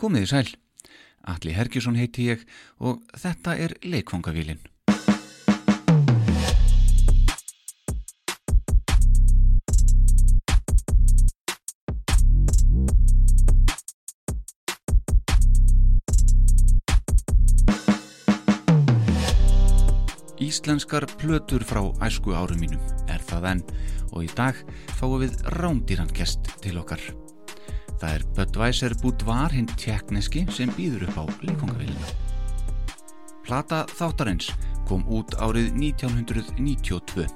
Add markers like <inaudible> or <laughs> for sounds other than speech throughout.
Komiði sæl. Alli Hergjusson heiti ég og þetta er Leikvangavílin. Íslenskar plötur frá æsku árum mínum er það enn og í dag fáum við rándýran gest til okkar. Það er Böttvæser Búdvar hinn tjekkneski sem býður upp á leikongavillina. Plata þáttarins kom út árið 1992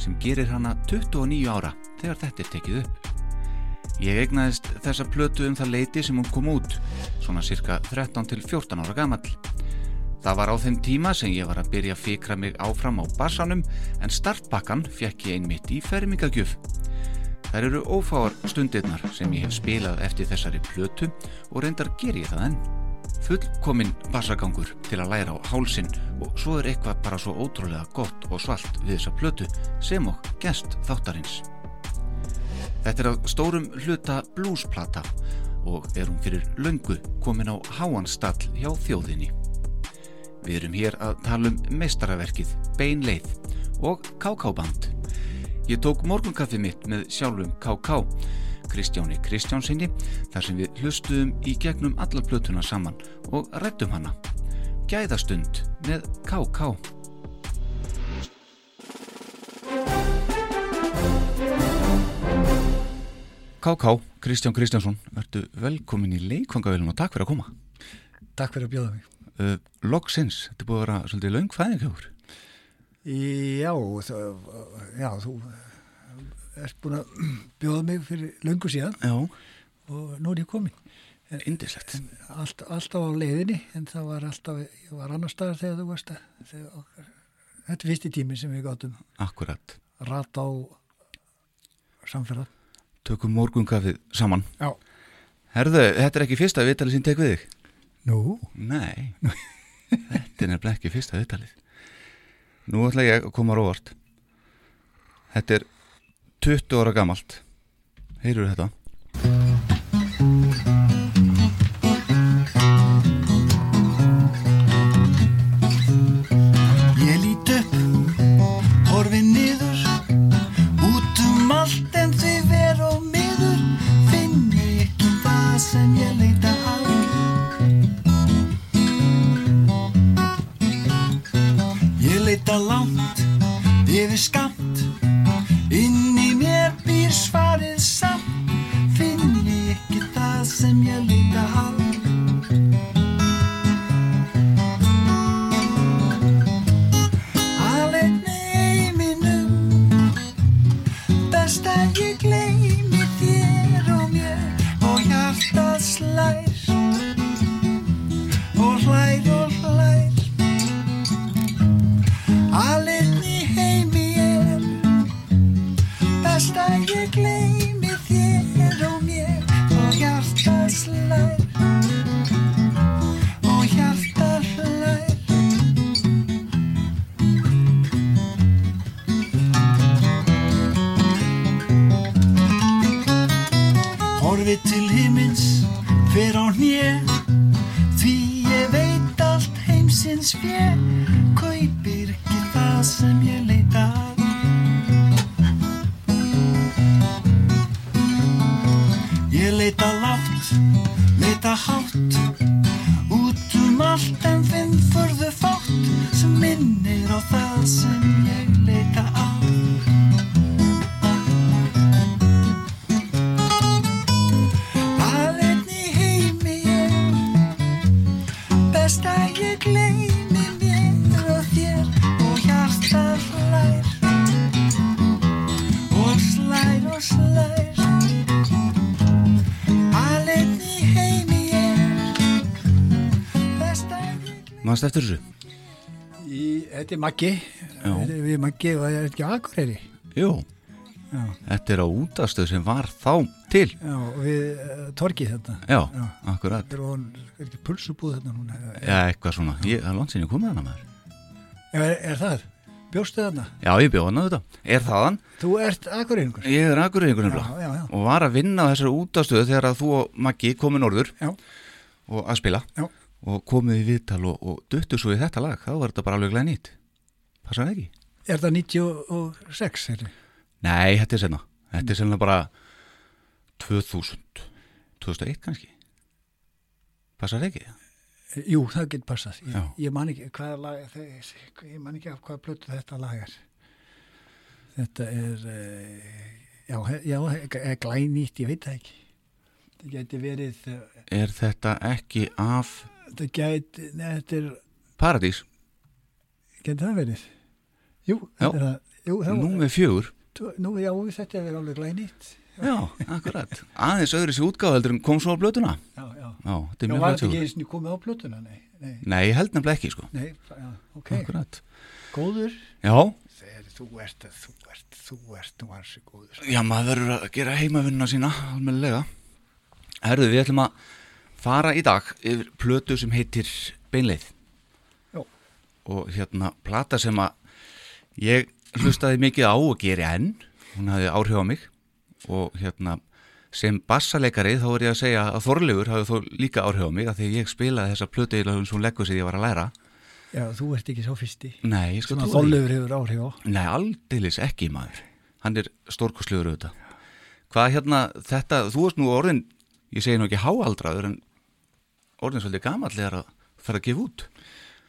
sem gerir hana 29 ára þegar þetta er tekið upp. Ég egnaðist þessa plötu um það leiti sem hún kom út, svona cirka 13 til 14 ára gamall. Það var á þeim tíma sem ég var að byrja að fikra mig áfram á bassanum en startbakkan fekk ég einmitt í fermingagjöf. Þær eru ófáar stundirnar sem ég hef spilað eftir þessari plötu og reyndar ger ég það enn. Fullkominn bassagangur til að læra á hálsin og svo er eitthvað bara svo ótrúlega gott og svalt við þessa plötu sem og gest þáttarins. Þetta er að stórum hluta bluesplata og er hún fyrir löngu komin á háanstall hjá þjóðinni. Við erum hér að tala um meistaraverkið, beinleið og KK-band. Ég tók morgunkaffi mitt með sjálfum KK, Kristjáni Kristjánsinni, þar sem við hlustuðum í gegnum alla plötuna saman og rættum hana. Gæðastund með KK. KK, Kristján Kristjánsson, verðu velkomin í leikvangavelun og takk fyrir að koma. Takk fyrir að bjóða mig. Uh, Logsins, þetta búið að vera svolítið laungfæðingjafur. Já, það, já, þú ert búin að <clears throat> bjóða mig fyrir laungu síðan Já. og nú er ég komin. Indislegt. Allt, alltaf á leiðinni en það var alltaf, ég var annar staðar þegar þú varst að, þegar okkar, þetta er fyrsti tími sem við gáttum Akkurat. rata á samferða. Tökum morgunkafið saman. Já. Herðu, þetta er ekki fyrsta viðtalið sem tek við þig? Nú? Nei. <laughs> þetta er nefnilega ekki fyrsta viðtalið. Nú ætla ég að koma róvart. Þetta er 20 ára gamalt. Heyrur þetta? Yfir skamt Inn í mér býr svarið samt. Finn ég ekki það sem ég Mást eftir þessu? Í, þetta er Maggi, er við Maggi og það er ekki Akureyri. Jú. Já, Þetta er á útastöð sem var þá til. já, við uh, torkið þetta. Já, Já. akkurat. Þetta er, hún, er ekki pulsubúð þetta núna. Já, eitthvað svona. Ég, það er langt sinni komið hana maður. Er, er það? Bjóstu þarna? Já, ég bjóð hana þetta. Er þaðan? Þú ert Akureyringur? Ég er akureyringur Já, nefnilega. já, já. Og var að vinna á þessari útastöðu þegar að þú og Maggi komið norður. Já, og að spila Já. Og komið í viðtal og, og duttu svo í þetta lag, þá var þetta bara alveg glæð nýtt Passar það ekki? Er það 96? Er? Nei, þetta er senna Þetta er senna bara 2000 2001 kannski Passar það ekki? Jú, það getur passað. Ég, ég man ekki hvaða lag, það, ég man ekki af hvaða plötu þetta lag er. Þetta er, uh, já, já, er glænýtt, ég veit það ekki. Það geti verið, uh, Er þetta ekki af þetta neða, þetta er, Paradís? geti það verið? Jú, þetta er það. Jú, það Nú með fjögur Nú, já, þetta er alveg glænýtt. Já, akkurat Aðeins öðru sér útgáðeldur en kom svo á blötuna Já, já. Já, þetta er Já, mjög var þetta ekki fjögur eins og komið á plötuna? Nei, nei, Nei, ég held nefnilega ekki sko nei, já, ok. Akkurat Góður. Já, Þegar þú ert, þú ert, þú ert nú hansi góður. já, maður verður að gera heimavinnuna sína almennilega Herðu, við ætlum að fara í dag yfir plötu sem heitir Beinleið. Já. og hérna plata sem að ég hlustaði mikið á og geri enn. Hún hafði áhrif á mig. Og hérna sem bassaleikari þá er ég að segja að Þorleifur hafði þó líka áhrif á mig að því ég spilaði þessa plötu eða hún leggur sem ég var að læra. Já, þú ert ekki svo fyrsti. Nei, ég skal Svona þóllöfur hefur áhrif á. Nei, aldeilis ekki maður. Hann er stórkostlegur auðvitað. Hvað hérna, þetta, þú veist nú orðin ég segi nú ekki háaldraður en orðin svolítið gamall er að fara að gefa út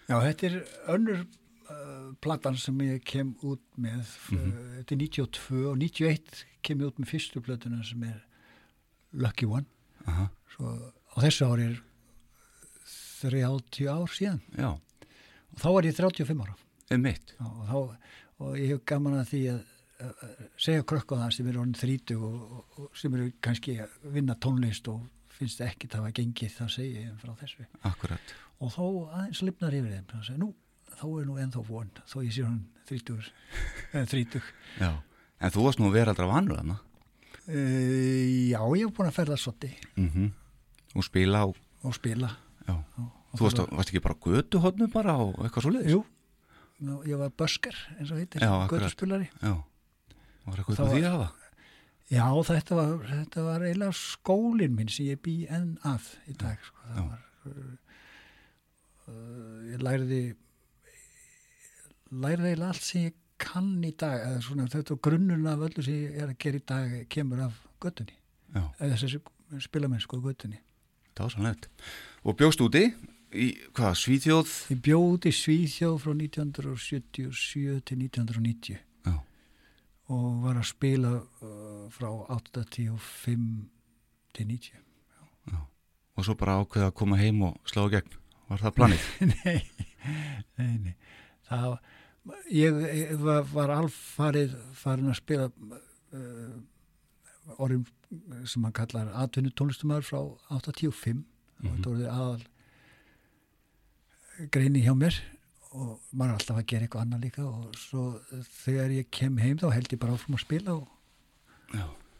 Já, þetta er önnur uh, platan sem ég kem út með. Mm Þetta er 92 og 91 kem ég út með fyrstu plötuna sem er Lucky One. Aha. Svo á þessu ári er 30 ár síðan. Já, Og þá var ég 35 ára. um og, þá, og ég hef gaman að því að, segja krökk á það sem eru orðin 30 og, og, og sem eru kannski að vinna tónlist og finnst ekki það að gengið það segi ég frá þessu. Akkurat. Og þá aðeins lifnar yfir þeim þannig að nú, þá er nú ennþá von þó ég sé hann 30 eða 30 Já, en þú varst nú veraldra vanur þarna. E, já, ég hef búin að ferða sotti mm og spila á og spila. Já, og, og þú varst, varst ekki bara götuhotnu bara og eitthvað svo leiðis jú, Nú, ég var busker eins og heitir, Já, akkurat. göttuspilari Já, var eitthvað upp á því var- að hafa já, þetta var, þetta var eiginlega skólinn minn sem ég bý enn að í dag sko. Var uh, uh, ég lærði lærði eiginlega allt sem ég kann í dag eða svona þetta grunnurinn af öllu sem ég er að gera í dag kemur af göttunni eða þessi spilamennsku á göttunni. það var sannlegt. Og bjóst úti í, hvað, Svíþjóð? Ég bjóði Svíþjóð frá 1977 til 1990 Já, og var að spila uh, frá 85 til 90. og svo bara ákveða að koma heim og slá gegn Var það planið? <laughs> nei, nei, nei. Það var, ég, ég var, var alfarið farin að spila uh, orðin sem hann kallar atvinnu tónlistumæður frá 85 og þetta voruði aðal greini hjá mér og maður er alltaf að gera eitthvað annað líka og svo þegar ég kem heim þá held ég bara áfram að spila og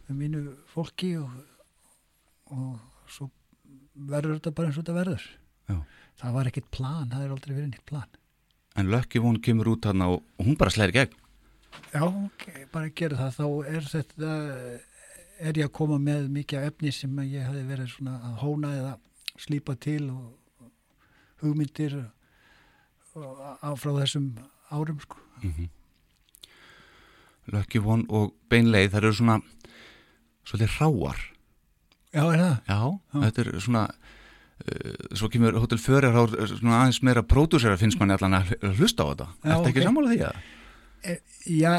með mínu fólki og, og svo verður þetta bara eins og þetta verður. Já. Það var ekkit plan, það er aldrei verið nýtt plan. En Lucky One kemur út þarna og, hún bara slæri gegn? Já, ok, bara gera það. Þá er þetta er ég að koma með mikið efni sem ég hafi verið svona að hóna eða slípa til og hugmyndir og, og frá þessum árum sko mm Lucky One og Beinleið þær eru svona svolítið hráar já, er það? Já, þetta er svona uh, svo kemur Hotel Förir svona aðeins meira pródúsera finnst manni allan að hl- hlusta á þetta Já, Ertu ekki ok. sammála því að? E, já,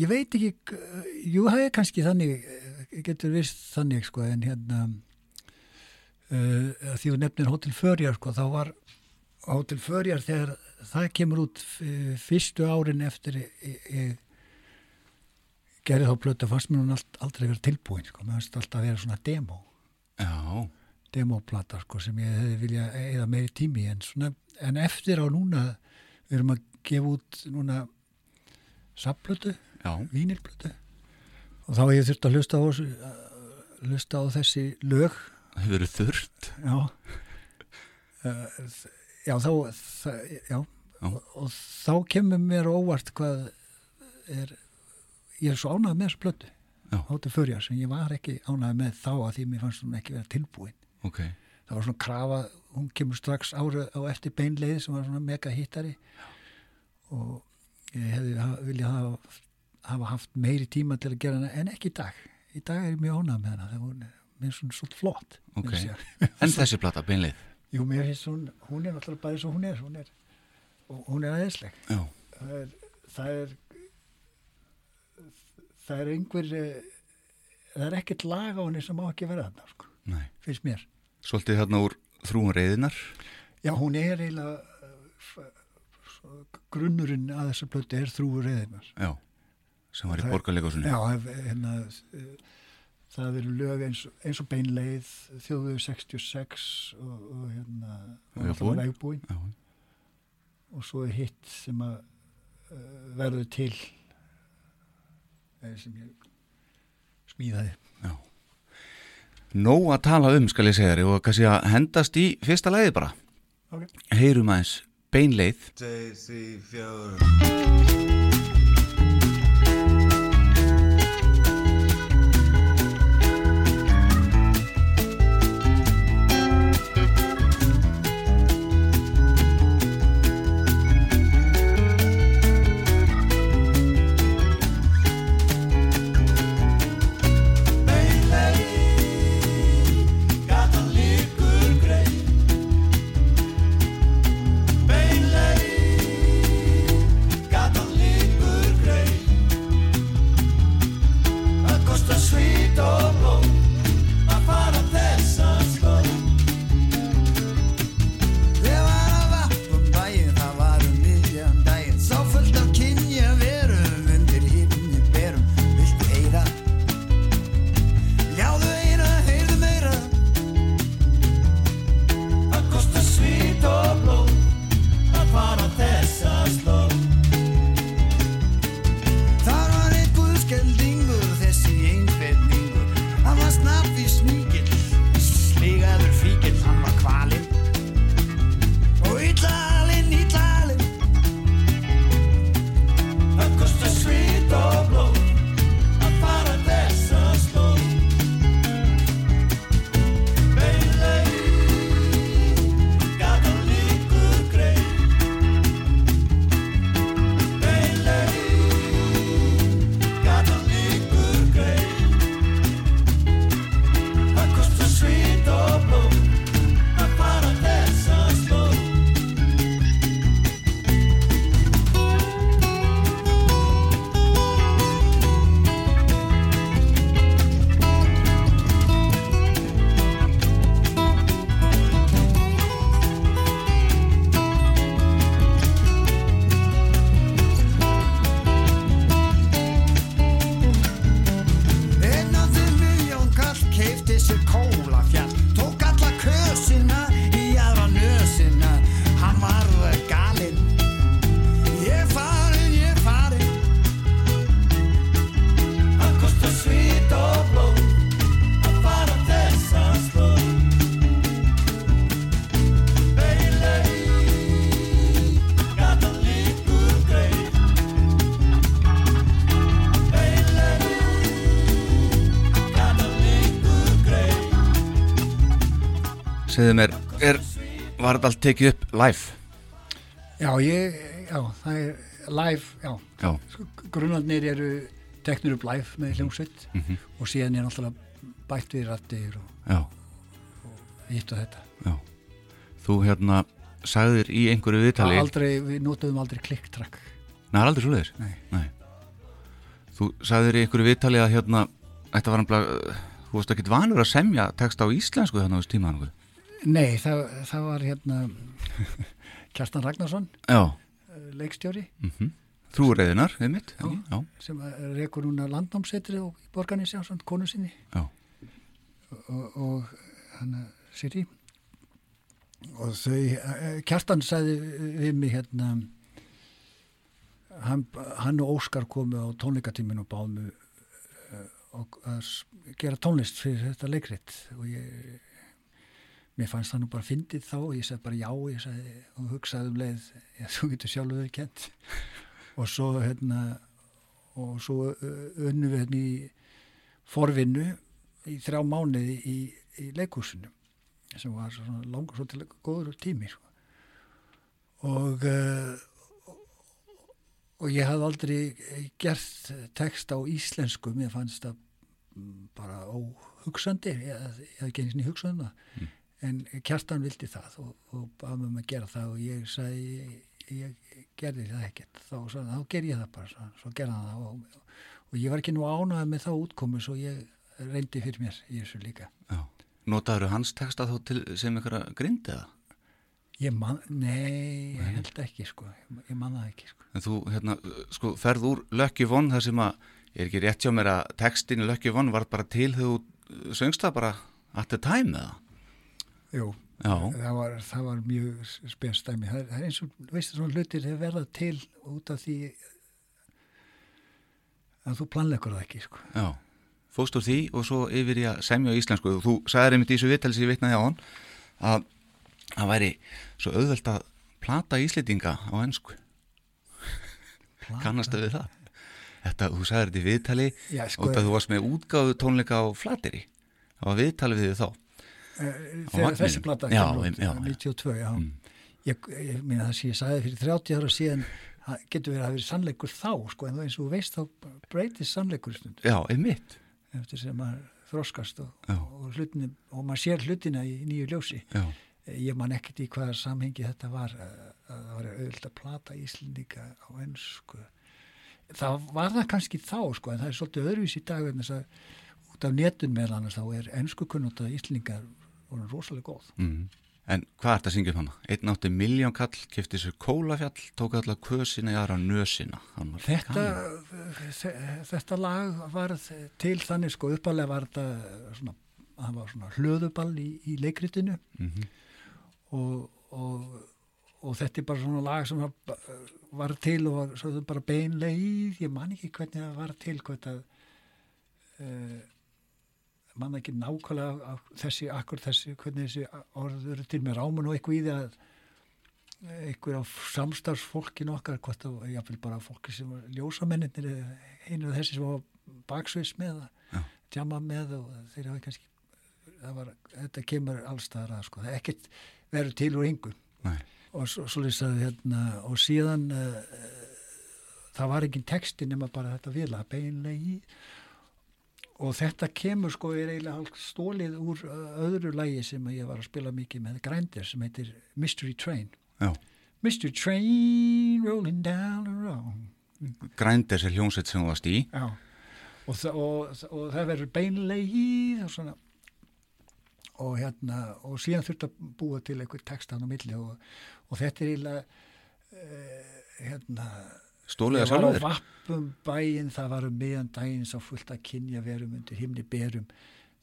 ég veit ekki, jú, það er kannski þannig, eh, getur vist þannig, sko, en hérna, uh, því þú nefnir Hotel Förjar, sko, þá var Hotel Förjar þegar það kemur út fyrstu árin eftir ég, gerði þá plötu, fannst mér hún aldrei verið tilbúin, sko, mér fannst alltaf að vera svona demo, Já, demoplata, sko, sem ég hefði vilja eða meiri tími, en svona, en eftir á núna, við erum að gefa út núna sapplötu, já, vínilblötu og þá hef ég þurft að hlusta á, hlusta á þessi lög. Það hefur þurrt já <laughs> uh, já þá það, já, Já. Og, og þá kemur mér óvart hvað er ég er svo ánægð með þessu blötu Já. hátu förjar sem ég var ekki ánægð með þá að því mér fannst hún ekki vera tilbúin Ok, það var svona krafa hún kemur strax ára á eftir beinleið sem var svona mega hittari og ég hefði viljað hafa, hafa haft meiri tíma til að gera hana en ekki í dag í dag er ég mjög ánægð með hana hún er mér svona svolítið flott Ok. meira að segja. En þessi plata, beinleið Jú, mér finnst hún, hún er náttúrulega bara eins og hún er, hún er hún er aðeinsleg. Já, Það er, það er, það er einhver, eh, það er ekkert lag á henni sem má ekki vera þarna, sko, nei finnst mér. Svolítið þarna úr þrúum reyðinar Já, hún er eiginlega, eh, grunnurinn að þessa plötu er þrúur reyðinar. Já, sem var í Það- borgarleikosunni Já, hérna, eh, það eru lög eins, eins og beinleið, þjóðu 66 og, og hérna. Já, og svo er hitt sem að uh, verður til eða sem ég smíðaði. Já. Nóg að tala um, skal ég segja þér og kannski að hendast í fyrsta leiði bara. Okay. Heyrum aðeins beinleið. Daisy Fjóður Segðu mér, er, var þetta allt tekið upp live? Já, ég, já, það er live, já, Já, grunnarnir eru teknir upp live með hljómsveit Mhm. og síðan er náttúrulega bætt við rættir og já, hitt og þetta já Þú hérna sagðir í einhverju viðtali aldrei, við notuðum aldrei klikktrack Nei, aldrei svo leiðir Nei. Þú sagðir í einhverju viðtali að hérna Þetta var hann Þú varst ekkit vanur að semja text á íslensku þannig á þessu tíma einhver. Nei, það, það var hérna <laughs> Kjartan Ragnarsson Já, eh, leikstjóri. Mm Þú reyðinar, við mitt. Já. já, sem eh, rekur núna landnámsetri og í borgarni sjálfsson, konu sinni. Já, og, og hann Siri og þau, eh, Kjartan sagði við mig hérna hann, hann og Óskar komu á tónleikatíminu og báðu mig að gera tónlist fyrir þetta leikrit. Og ég mér fannst það nú bara fyndið þá og ég sagði bara já ég sagði, og hugsaði um leið já, þú getur sjálfur verið kent og svo hérna og svo unnum við hérna í forvinnu í þrjá mánuði í, í leikúsinu sem var svona langur svo til góður tími sko. og uh, og ég hafði aldrei gert text á íslensku mér fannst það bara óhugsandi ég, ég hafði ekki eins og hugsaðum það mm. En kjartan vildi það og, og baði mig um að gera það og ég sagði ég, ég gerði það ekkert þá, svo, þá ger ég það bara svo, svo gerði það og, og ég var ekki nú ánað með þá útkomu svo ég reyndi fyrir mér í þessu líka Já. Notaður hans texta þá til sem einhverja grindiða? Ég man, nei, ég held ekki sko, ég man það ekki sko. En þú, hérna, sko, ferð úr Lucky One þar sem að, ég er ekki rétt hjá mér að textin í Lucky One var bara til þegar þú söngst það bara at the time eða? Jú, það var, það var mjög spennstæmi, það er eins og, veistu, svona hlutir þeir verða til út af því að þú planleikur það ekki sko. Já, fóst úr því og svo yfir í að semja íslensku, þú sagði einmitt í þessu vittali sem ég vitnaði á hann að það væri svo auðvelt að plata íslitinga á ennsku kannastu við það? Þetta, þú sagði þetta í viðtali Já, sko, og það þú varst með útgáðu tónleika á flateri það var viðtali við þið þá þegar þessi plata já, út, já, 92 já. Mm. Ég, ég minna það sem ég sagði fyrir 30 ára síðan getur verið að hafa verið sannleikur þá sko, en eins og þú veist þá breytist sannleikur stund. Já, einmitt. Eftir sem maður þroskast og, og, hlutinni, og maður sér hlutina í nýju ljósi. Já, ég man ekkert í hvaða samhengi þetta var að að það var auðvitað að plata Íslendinga á ennsku það var það kannski þá sko en það er svolítið öðruvís í dag en þess að út af netun meðal annars þá er ennsku kunnóta Íslendingar voru rosalega góð mm. en hvað er þetta að syngja um hana? einn átti miljón kall, kefti sér kólafjall tók allar kösina í aðra nösina þetta, þetta lag var til þannig sko uppalega var þetta svona, það var svona hlöðuball í, í leikritinu Mhm. og, og, og þetta er bara svona lag sem var, til og var svo bara beinleið, ég man ekki hvernig það var til hvað það uh, man ekki nákvæmlega þessi, akkur þessi, hvernig þessi orð eru til með rámun og eitthvað í því að einhver af samstarfsfólkin okkar, hvort það var jáfnvel bara fólki sem var ljósamennir einu af þessi sem var baksveis með að tjama með og þeir hafa kannski það var, þetta kemur allstaðar að sko, það er ekkert verið til úr yngu Nei. og svo, svo lýsaði hérna og síðan uh, það var ekki texti nema bara þetta vila beinlegi og þetta kemur sko er eiginlega stólið úr öðru lægi sem ég var að spila mikið með Grændir sem heitir Mystery Train Já. Mystery Train rolling down the road Grændir sér hljómsveit sem þú varst í Já. Og, þa og, og það verður beinlegi og svona og hérna og síðan þurft að búa til einhver textan á milli og, og þetta er eiginlega uh, hérna Stólið að Ég var á sjálfur vappum bæinn, það var um miðan daginn sá fullt að kynja verum undir himni berum.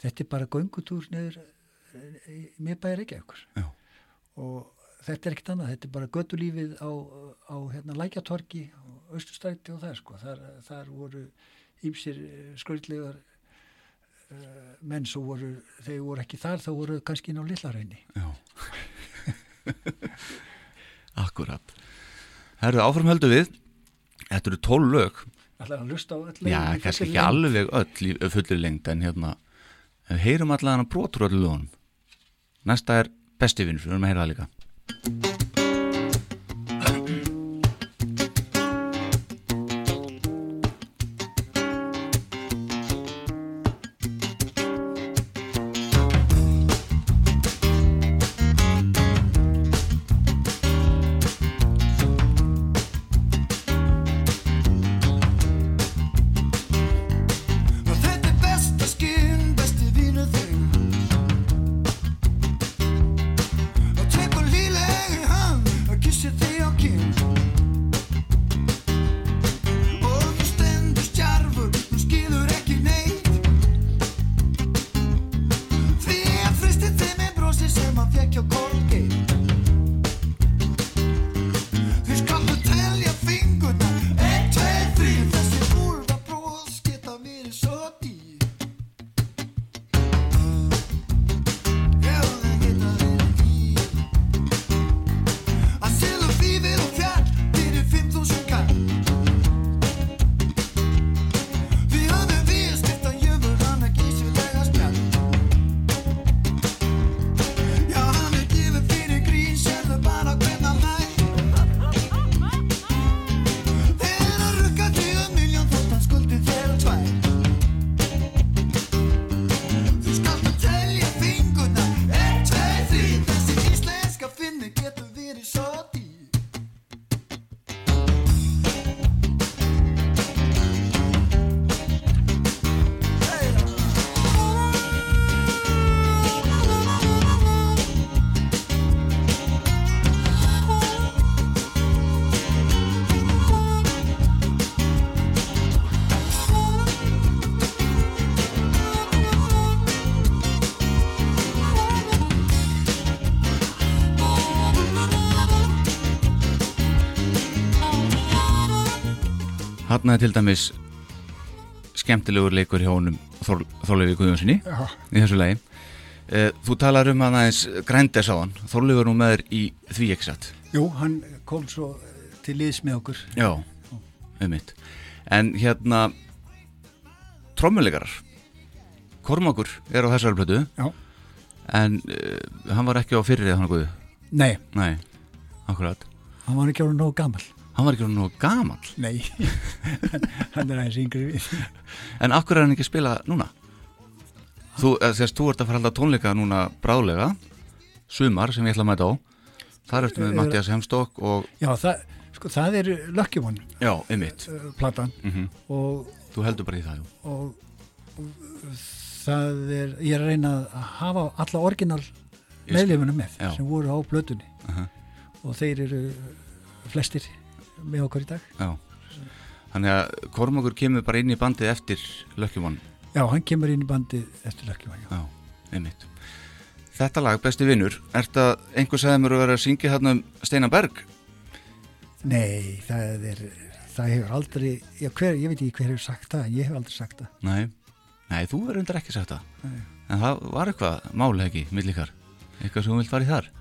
Þetta er bara göngutúr niður eh, í miðbæri ekki ekkur. Og þetta er ekkert annað, þetta er bara göttulífið á, á hérna, lækjatorki og austustræti og það sko. Þar, þar voru ímsir skröldlegar uh, menn svo voru, þegar voru ekki þar þá voru kannski inn á Lillarhaunni. Já <laughs> Akkurat Herðu áfram höldu við Þetta eru tól lög. Ætlaði að lusta á öll Já, kannski ekki lengd? alveg öll í fullir lengt en hérna heyrum allavega hana brotur öllu lögunum Næsta er besti vinnur, við erum að heyra það líka Hann er til dæmis skemmtilegur leikur hjá honum Þor, Þorleifi Guðjónssoni í þessu lagi. Uh, Þú talar um hann aðeins grændes á hann. Þorleifi er nú með þér í því ekki satt jú, hann kom svo til liðs með okkur. Já, einmitt. En hérna trommuleikarar. Kormakur er á þessari plötu. Já. En uh, hann var ekki á fyrir hann Guðu Nei, Nei, akkurat. Hann var ekki árið nógu gammal. Hann var ekki nógu gamall. Nei, <laughs> hann er aðeins yngri við. En hverju er hann ekki að spila núna? Þú, eða, þess, þú ert að fara að halda tónleika núna bráðlega Sumar sem ég ætla að mæta á. Þar ertu með Er- Mattias Hemstokk og Já, það, sko, það er Lucky One. Já, einmitt. Uh, platan. Mm og, Þú heldur bara í það, jú. og, og það er, ég er að reyna að hafa alla orginal meðlifunum með Já. sem voru á blötunni Aha. og þeir eru flestir með okkur í dag. Já Þannig að Kormakur kemur bara inn í bandið eftir One Já, hann kemur inn í bandið eftir One. Já. Já, einmitt Þetta lag, besti vinnur, ert að einhver sagði mér að vera að syngja hérna um Steinar Berg Nei, það er, það hefur aldrei, já, hver, ég veit ekki hver hefur sagt það, en ég hef aldrei sagt það. Nei, Nei þú verður undir ekki sagt það Nei. En það var eitthvað máli ekki, millikar Eitthvað sem þú vilt fara í þar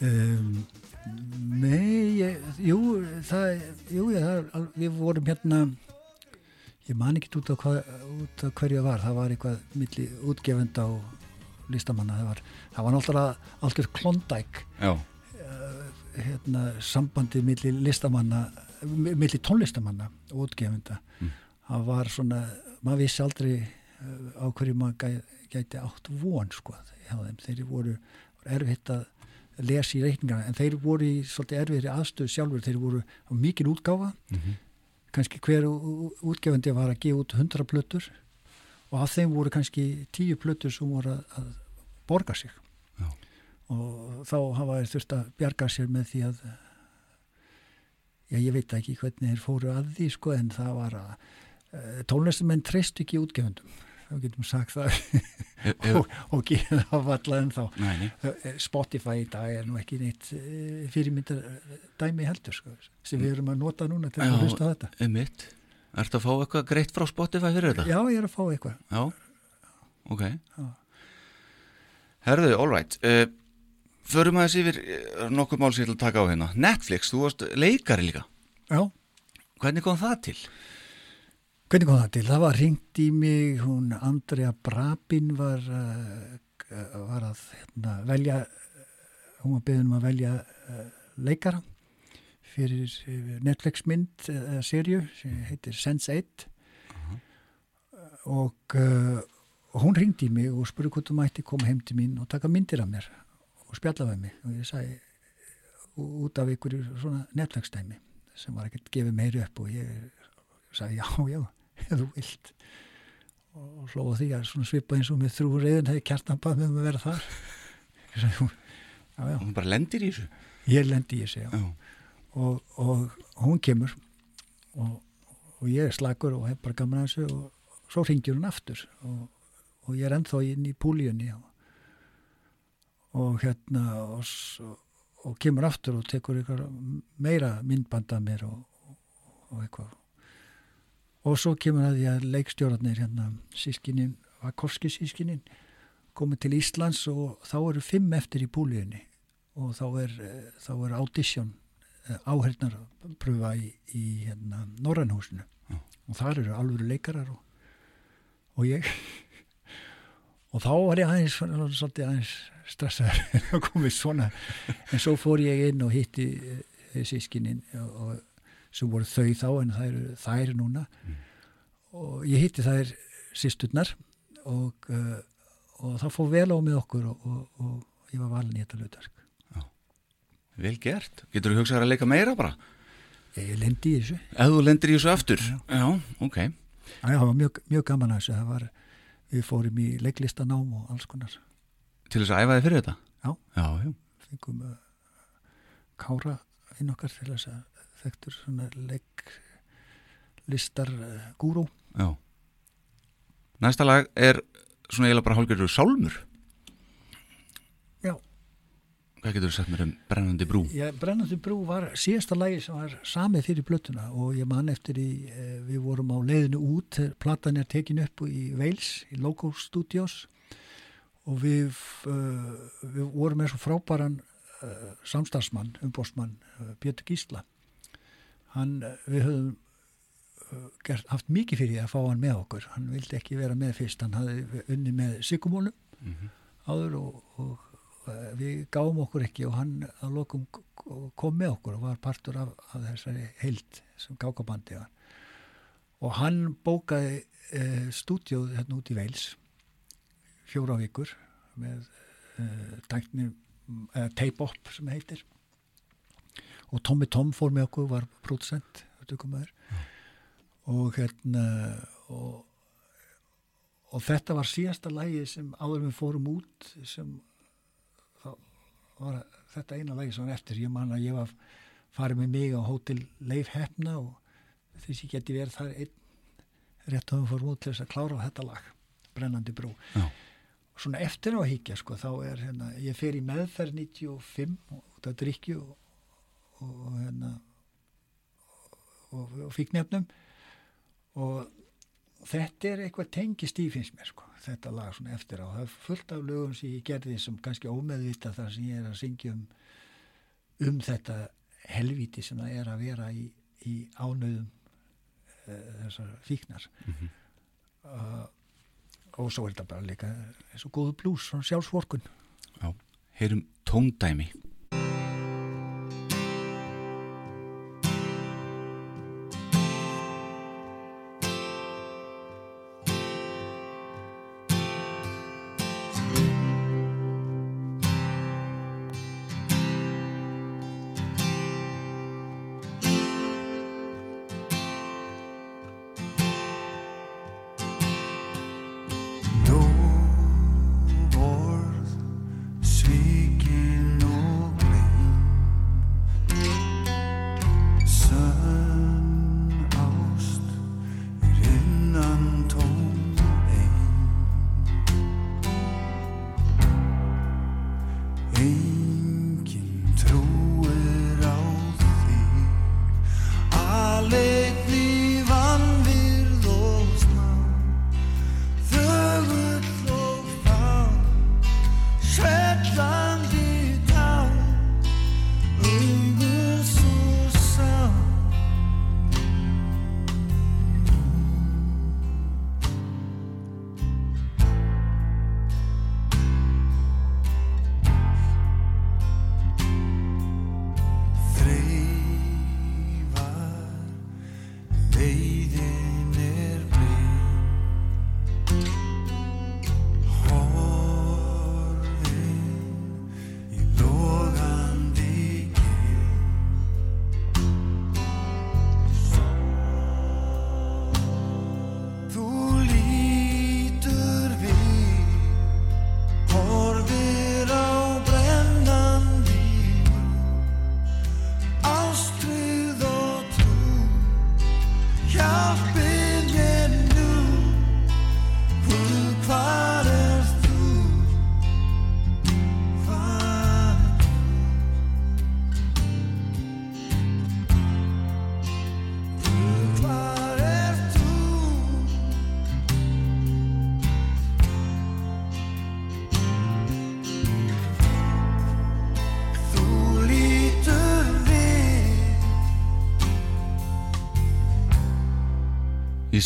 Um, nei, ég, jú, það, jú, ég, það, við vorum hérna, ég man ekki út af, hvað, út af hverju það var, það var eitthvað milli útgefenda og listamanna, það var, það var náttúrulega algjör klondæk, Já, hérna, sambandi milli listamanna, mi- milli tónlistamanna og útgefenda. Mm. Það var svona, maður vissi aldrei uh, á hverju maður gæ, gæti átt von, sko, hjá þeim. Þeir voru erfitt að lesa í reikningana, en þeir voru í svolítið erfiðri aðstöðu sjálfur, þeir voru á mikil útgáfa, Mhm. kannski hver útgefandi var að gefa út 100 plötur og af þeim voru kannski 10 plötur sem voru að, borga sig Já. og þá hafa þeir þurft að bjarga sér með því að já, ég veit ekki hvernig þeir fóru að því sko, en það var að uh, tónlistumenn treyst ekki útgefendum þá getum sagt það og, og gera það valla en þá Nei, nei, Spotify í dag er nú ekki neitt fyrirmyndar dæmi heldur sko, sem við erum að nota núna til að Já. hlusta á þetta. einmitt Ertu að fá eitthvað greitt frá Spotify fyrir þetta? Já, ég er að fá eitthvað. Já, ok Já. Herðu, all right uh, Förum aðeins yfir nokkuð mál ég ætla að taka á hérna Netflix, þú varst leikari líka Já, Hvernig kom það til? Hvernig kom það til? Það var ringt í mig, hún Andrea Brabin var, uh, var að hérna, velja, hún var beðin um að velja uh, leikara fyrir eh, Netflix mynd eða uh, serju sem heitir Sense8 og uh, hún ringdi í mig og spurði hvort þú mætti koma heim til mín og taka myndir af mér og spjalla við mig. Og ég sagði út af ykkur svona Netflix dæmi sem var ekkert gefið meiri upp og ég sagði já, já, ef þú vilt. Og hlóða því að svipa eins og með þrjú reyðin hefði kjartan bað með að vera þar. <laughs> Já, Hún bara lendir í þessu? Ég lendi í þessi já. Já, og, og hún kemur og, og ég er slagur og hef bara gaman að þessu og svo ringir hún aftur og, og ég er ennþá inn í púlíunni og, og hérna og, og kemur aftur og tekur meira myndbanda mér og, og eitthvað og svo kemur að því að leikstjórarnir hérna sískinin, Vakovski sískinin komið til Íslands og þá eru fimm eftir í púlíunni og þá er, eh, þá er audition áhernar pröfa í, í hérna, Norrannhúsinu Já. og þar eru alvöru leikarar og, og ég. <laughs> Og þá var ég aðeins svolítið aðeins stressaður <laughs> að komið svona. En svo fór ég inn og hitti uh, sískinin og sem voru þau þá en það eru þær núna og ég hitti þær sýsturnar og, uh, og það fór vel á með okkur og, og, og ég var valin í þetta hlutverk vel gert Getur þú hugsað að leika meira bara? ég lendi í þessu Ef þú lendir í þessu aftur Já, ok Já, það var mjög, mjög gaman að þessu. Var, við fórum í leiklistanám og alls konar. Til þess að æfa þig fyrir þetta? Já. Já, já Fengum uh, kára inn okkar til þess að þekktur svona leiklistar uh, gúrú. Já. Næsta lag er svona eiginlega bara hálfgerður sálmur. Já. Hvað getur þú sagt mér um brennandi brú? Já, Brennandi brú var síðasta lagi sem var samið fyrir blötuna og ég man eftir í, eh, við vorum á leiðinu út, þegar platan er tekin upp í Wales, í Loco Studios og við, við vorum með svo frábæran samstagsmann, umbósmann, uh, Pétur Gísla. Hann, uh, við höfum uh, gert, haft mikið fyrir að fá hann með okkur. Hann vildi ekki vera með fyrst, hann hafði unni með Sigumónu áður og, og uh, við gáum okkur ekki og hann að lokum kom með okkur og var partur af, af þessari heild sem gákabandi var. Og hann bókaði uh, stúdjóð hérna út í Veils fjóra vikur með uh, tækni, uh, tape-up sem heitir og Tommy Tom fór með okkur var producent og hérna og, og þetta var síðasta lægi sem áður við fórum út sem var þetta eina lægi sem var eftir. Ég man að ég var farið með mig á hótel Leif Hefna og þess ég geti verið þar einn rétt að við fórum út til þess að klára þetta lag Brennandi brú. Já. og svona eftir á að higgja sko þá er hérna, ég fer í meðferð 95 út af drikju og, og hérna og, og fíknefnum og þetta er eitthvað tengist í finnst mér sko, þetta lag svona eftir á. Það er fullt af lögum sem ég gerði sem kannski ómeðvita þar sem ég er að syngja um um þetta helvíti sem það er að vera í, í ánöðum uh, þessar fíknar. Uh, og svo er þetta bara líka eins og góðu blús, svona sjálfsvorkun. Já. Heyrum tóndæmi.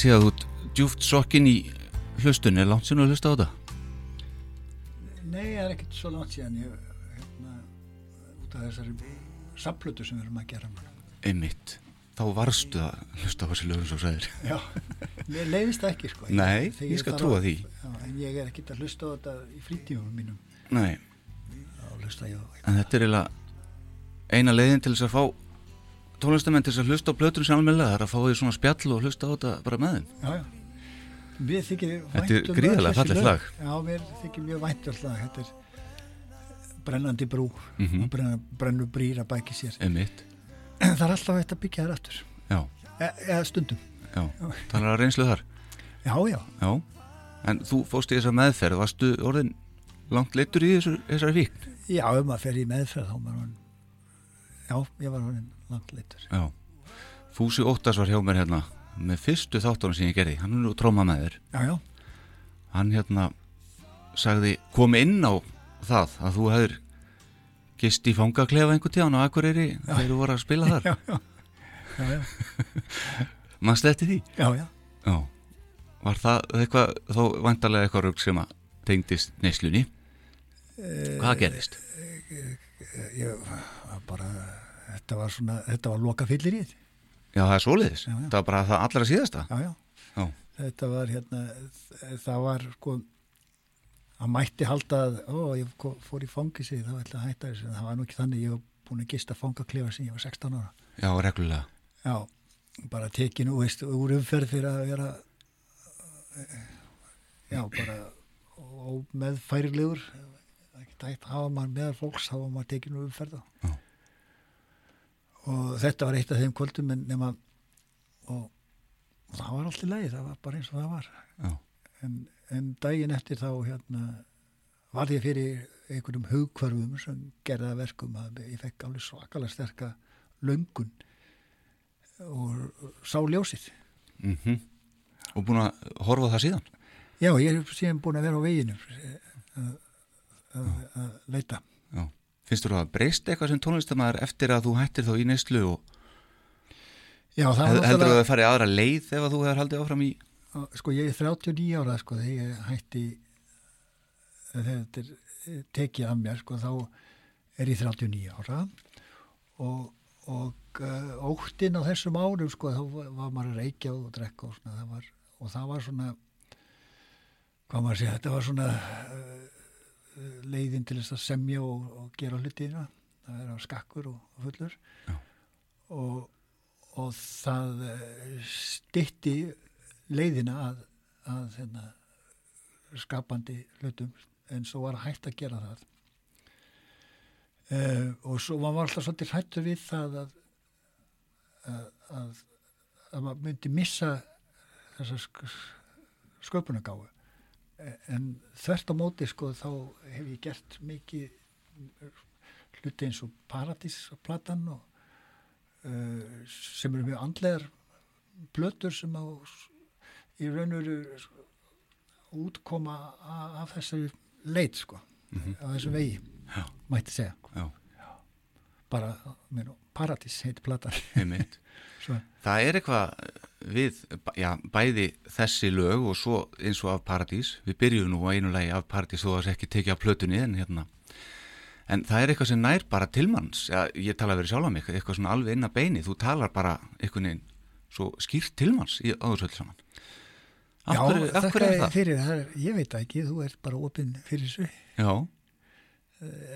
Sé að þú djúft sokkin í hlustun, er langt sinni að hlusta á þetta? Nei, það er ekkert svo langt síðan ég, hérna, út af þessari samplötu sem við erum að gera. Einmitt. Þá varstu að hlusta á þessi lögum svo sæðir. <laughs> Já, mér leiðist það ekki sko. Nei, Þegar ég skal trúa því. Já, en ég er ekkert að hlusta á þetta í frítífum mínum. Nei, Já, ég en þetta er eiginlega eina leiðin til þess að fá tónlistamenn til að hlusta á plötur sem það er að fá því svona spjall og hlusta á þetta bara með þeim. Já, já. Við þykir Þetta er um öll þessi fallegt lög. lag. Já, mér þykir mjög vænt um lag. Þetta er brennandi brú Mhm. og brenna, brennu brýr að bæki sér. Einmitt, <clears throat> það er alltaf hægt að byggja þær aftur. já, E eða stundum. já, talar að reynslu þar. Já, já. Já, en þú fórst í þessa meðferð, varstu orðin langt leittur í þessu, þessari víkn Já, ef maður fer í meðferð þá hann Já, ég var hann langt leitur Já, Fúsi Óttas var hjá mér hérna með fyrstu þáttunum sem ég gerði. Hann er nú tróma með þér Já, já, hann hérna sagði kom inn á það að þú hefur gist í fangaklefa einhvern tíðan á Akureyri þegar þú voru að spila þar. <laughs> Já, já. Já, <laughs> maður sletti því? Já, já. Já, var það eitthvað þó vantarlega eitthvað rugg sem að tengdist neyslunni? Hvað gerðist? Ég var bara Þetta var svona, þetta var loka fyllir í Já, það er já. það var bara það allra síðasta. Já, já, Já, þetta var hérna það var sko að mætti halda að ó, ég fór í fangisi þá ætla að hætta þessu en það var nú ekki þannig. Ég var búin að gista fangaklefa sem ég var 16 ára. Já, reglulega. Já, bara tekinu veist, úr umferð fyrir að vera já, bara ómeðfærilegur ekki hægt hafa maður meðal fólks þá var maður tekinu umferð Já. Og þetta var eitt af þeim kvöldum en nema og, og það var allt í lagi, það var bara eins og það var. En, en daginn eftir þá hérna var ég fyrir einhverjum hugkvarfum sem gerði að verkum að ég fekk alveg svakalega sterka löngun og sá ljósið. mhm. Og búin að horfa það síðan? Já, ég er síðan búin að vera á veginum að, að, að leita. Já, finnst þú að breyst eitthvað sem tónlistamæður eftir að þú hættir þá í neyslu og Já, það heldur þú að það farið aðra leið ef að þú hefur haldið áfram í sko ég er 39 ára sko þegar ég hætti þegar þetta er tekið af mér sko þá er ég 39 ára og, og uh, óttinn á þessum árum sko þá var var maður að reykja og drekka og svona það var, og það var svona hvað maður sé, þetta var svona uh, leiðin til þess að semja og, og gera hlutina það er á skakkur og, fullur. Og, og það uh, stytti leiðina að, að hérna, skapandi hlutum en svo var hægt að gera það. Uh, og svo var maður alltaf svolítið hrættur við það að að, að, að maður myndi missa þessa sk sköpunagáfu en þvert á móti sko þá hef ég gert mikið hluti eins og Paradís-platan og uh, sem eru mjög andlegar blötur sem á í raun og veru útkoma af þessari leit sko á þessum vegi Já. mætti segja. Já, bara, mér, Paradís heit <laughs> Svo, Það er eitthvað við, já, bæði þessi lög og svo eins og af Paradís. Við byrjum nú á einu lagi af Paradís þó að það sé ekki tekið af plötunni en hérna. En það er eitthvað sem nær bara til manns. Já, ég tala verið sjálf á mig, eitthvað svona alveg inn að beini. Þú talar bara einhvern veginn svo skýrt til manns í áðursvöld saman. Af já, þakka fyrir það, er- ég veit ekki, þú ert bara opinn fyrir þessu Já,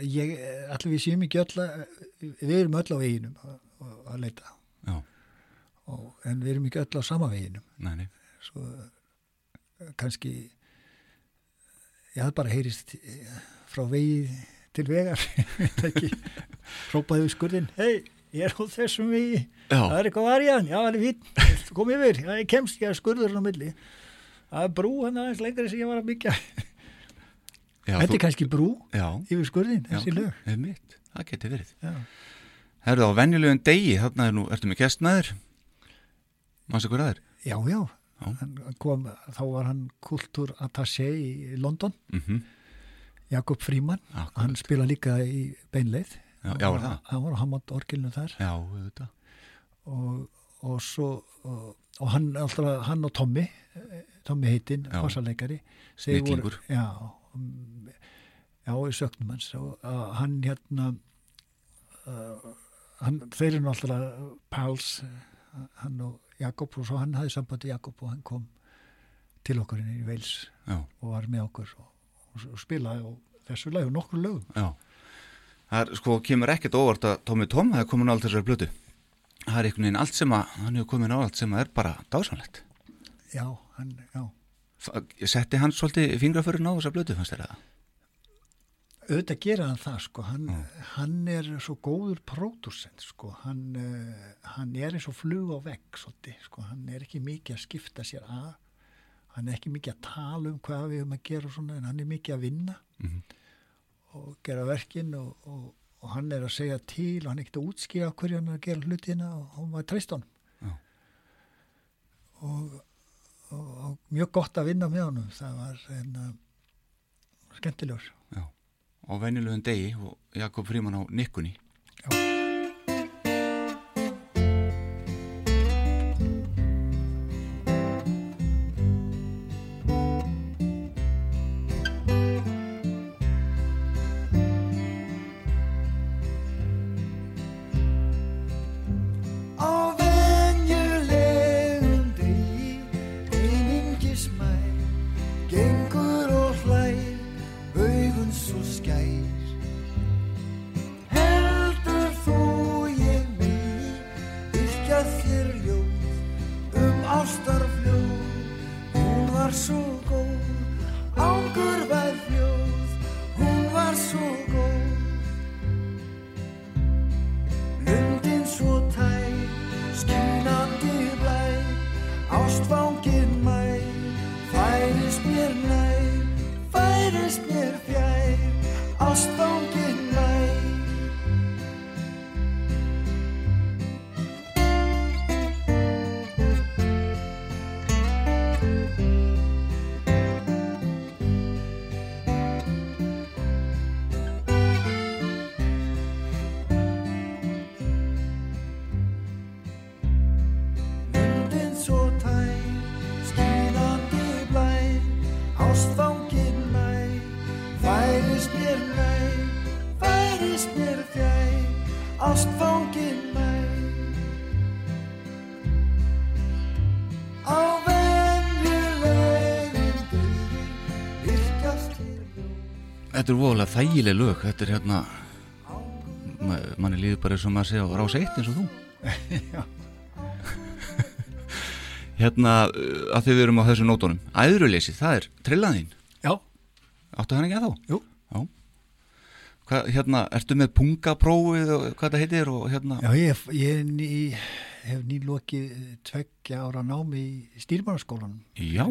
ég, allir við séum ekki öll að, við erum öll á veginum að, að- leita. Og, en við erum ekki öll á sama veginum. Nei, nei. svo eh, kannski ég hafði bara heyrist eh, frá vegi til vegar. <laughs> Ég hrópaði við skurðin hei, ég er á þessum vegi. Já, það er eitthvað var í hann, já, það er fín kom yfir, ég kemst ekki að skurður á milli. Það er brú hann aðeins lengri sem ég var að byggja þetta er kannski brú já, yfir skurðin, þessi lög Það er mitt, það geti verið. já, Herðu á venjulegum degi, þarna er nú, ertu með gestnaður? Mástu hver aður? já, já. Já. Hann kom, þá var hann kultúrattaché í London Mm Jakob Fríman, Akkurat. hann spila líka í beinleið Já, já, var það? hann var á Hammond orgelinu þar Já, auðvitað. og, og svo og, og hann, alltaf, hann og Tommy Tommy heitinn, Já. bassaleikari Snillingur. já, já, í sögnum hans og uh, hann hérna uh, hann, þeir eru náttúrulega pals hann og Jakob og svo hann hafði sambandi Jakob og hann kom til okkur inn í Veils Já, og var með okkur og, og, og spilaði og þessu lag og nokkur lögum já. Það er, sko, kemur ekkert óvart að Tómi Tóm hefði komin á allt þessari blötu. Það er einhvern veginn allt sem að, hann hefur komin á allt sem að er bara dásamlegt. já, hann, já Setti hann svolítið fingraförun á þessa blötu, fannst þér það? auðvitað gera hann það sko hann, hann er svo góður pródusent sko hann, uh, hann er eins og flug á vegg svolítið sko hann er ekki mikið að skipta sér að hann er ekki mikið að tala um hvað við höfum að gera og svona en hann er mikið að vinna Mhm. og gera verkin og, og, og hann er að segja til og hann er ekkert að útskýra hverju hann er að gera hlutina og hann var treyst honum Já. og, og, og mjög gott að vinna með honum það var hérna skemmtilegur Já. Á venjulegum degi og Jakob Fríman á nikkunni. Á Þetta er voðalega þægileg lög. Þetta er hérna, ma- manni líður bara eins og maður sé á rás eitt eins og þú. Já. <laughs> Hérna, uh, að þið við erum á þessu nótunum. Æðruleysi, það er trillaðinn. Já, Áttu hann ekki að þá? jú, Já. Hvað, hérna, ertu með pungaprófið og hvað það heitir og hérna? já ég, ég ný, hef nýlokið tveggja ára námi í stýrmannarskólanum. Já.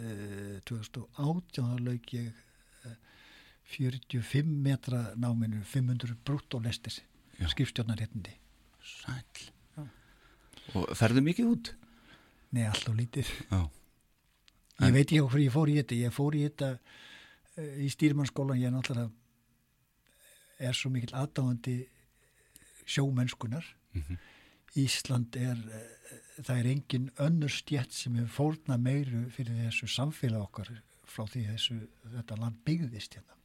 Eh, 2018 þá lauk ég 45 metra náminu 500 brúttólestis Já. skipstjórnarréttindi Sæll. Já. Og ferðu mikið út? Nei, alltaf lítið Já. Ég En- veit ekki hvað ég fór í þetta ég fór í þetta uh, í stýrmannskólan ég er náttúrulega er svo mikil aðdáðandi sjómennskunar Mhm. Ísland er uh, það er engin önnur stjætt sem hefur fórna meiru fyrir þessu samfélag okkar frá því þessu þetta land byggðist hérna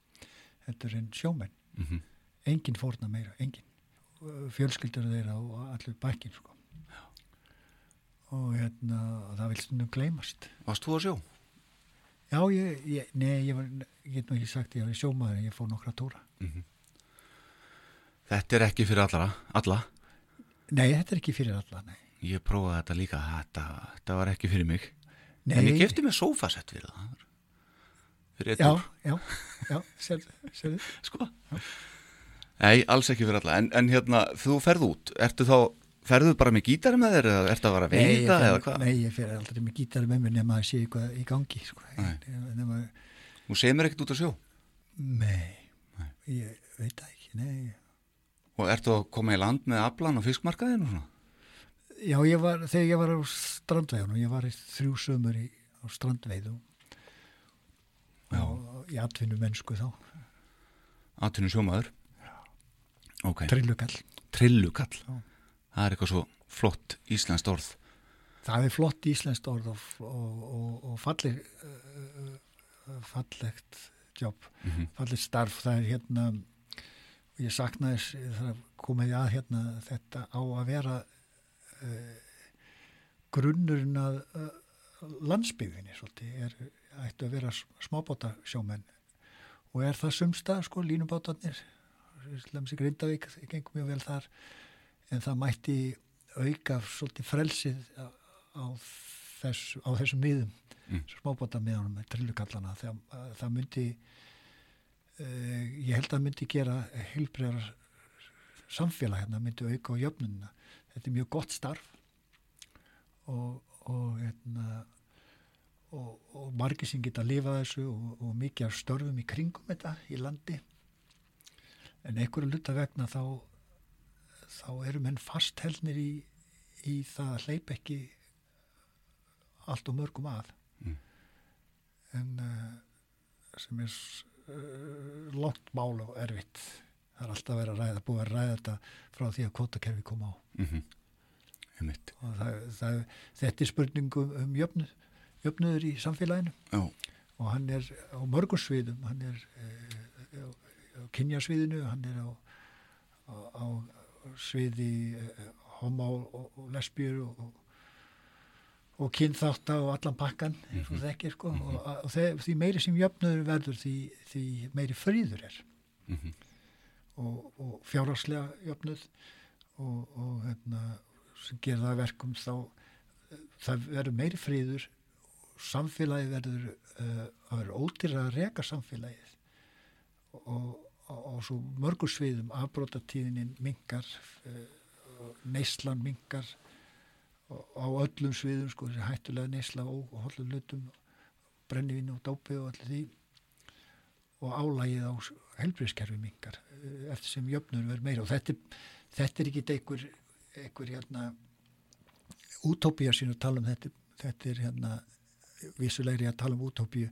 er einn sjómenn Mm engin fórna meira, engin Uh, fjölskyldur þeirra og allur bækin sko. og hérna það vil stundum gleymast Varst þú að sjó? já, ég, ég, nei, ég, var, ég get nú ekki sagt ég var sjómaður en ég fór nokkra tóra Þetta er ekki fyrir allara, alla. nei, þetta er ekki fyrir alla nei, Ég prófaði þetta líka, þetta, þetta var ekki fyrir mig. nei En ég kefti mér sófasett fyrir það. Eitt já, já, já, sérðu, sko. Nei, alls ekki fyrir alla. En, en hérna, þú ferð út, ertu þá, ferðu bara með gítari með þér eða ertu að vara að Nei, veita eða hvað? Nei, ég fer aldrei með gítari með mér nema að sé eitthvað í gangi sko. Nei. nema, Þú segir mér ekkert út að sjó. nei, ég veit það ekki nei, Og ertu að koma í land með aflan og fiskmarkaðinu og svona? Já, ég var, þegar ég var á strandveiðunum, ég var í þrjú sömur í, á strandveiðu Já. í atvinnu mennsku þá, Atvinnu sjómaður. Ok, trillukall. trillukall. Það er eitthvað svo flott íslenskt orð. Það er flott íslenskt orð og, og, og, og falleg, uh, fallegt jobb, Mhm. fallegt starf, það er hérna, ég saknaði það komið að hérna, þetta á að vera uh, grunnurinn að uh, landsbyggðinni, svolítið, er, ættu að vera smábóta sjómenn og er það sumstað, sko, línubátarnir, Lemsi Grindavík, gengum mjög vel þar, en það mætti auka svolítið frelsið á, þessu, á þessum miðum, Mm. smábóta miðanum með trillukallana, þegar það myndi, uh, ég held að myndi gera heilbreyðar samfélag hérna, myndi auka á jöfnunina. Þetta er mjög gott starf og, og, hérna, og, og margir sem geta að lifa þessu og, og mikið af störfum í kringum þetta í landi. En einhverju luta vegna þá þá eru menn fastheldnir í, í það að hleypa ekki allt og mörgum að. Mm. en uh, sem er uh, langt mál og erfitt. Það er alltaf verið að ræða, búið að ræða þetta frá því að kvotakerfi kom á. Mm Einmitt. og það, það, þetta er spurningu um jöfnuð, jöfnuður í samfélaginu. Já, og hann er á mörgum sviðum hann er e, á, á kynjasviðinu hann er á, á, á sviði e, homo og, og lesbjur og, og, og kynþátta og allan pakkan eins og þekkir sko. Og, og þe því meiri sem jöfnuður verður því, því meiri fríður er. Mhm. og, og fjárhagslega jöfnuð og, og hérna, sem að verkum þá eh, það verður meiri fríður samfélagi verður uh, að vera ódýra að reka samfélagið. Og, og svo mörgur sviðum afbrótatíðinin mingar uh, neyslan mingar á öllum sviðum sko þessi hættulega neysla og, hollum lutum brennivínu og dópi og allir því. Og álægið á helbriðskerfi mingar eh, eftir sem jöfnur verður meira. Og þetta, þetta er ekki einhver, einhver hérna útópía sín að tala um þetta þetta er hérna vissulegri að tala um útópíu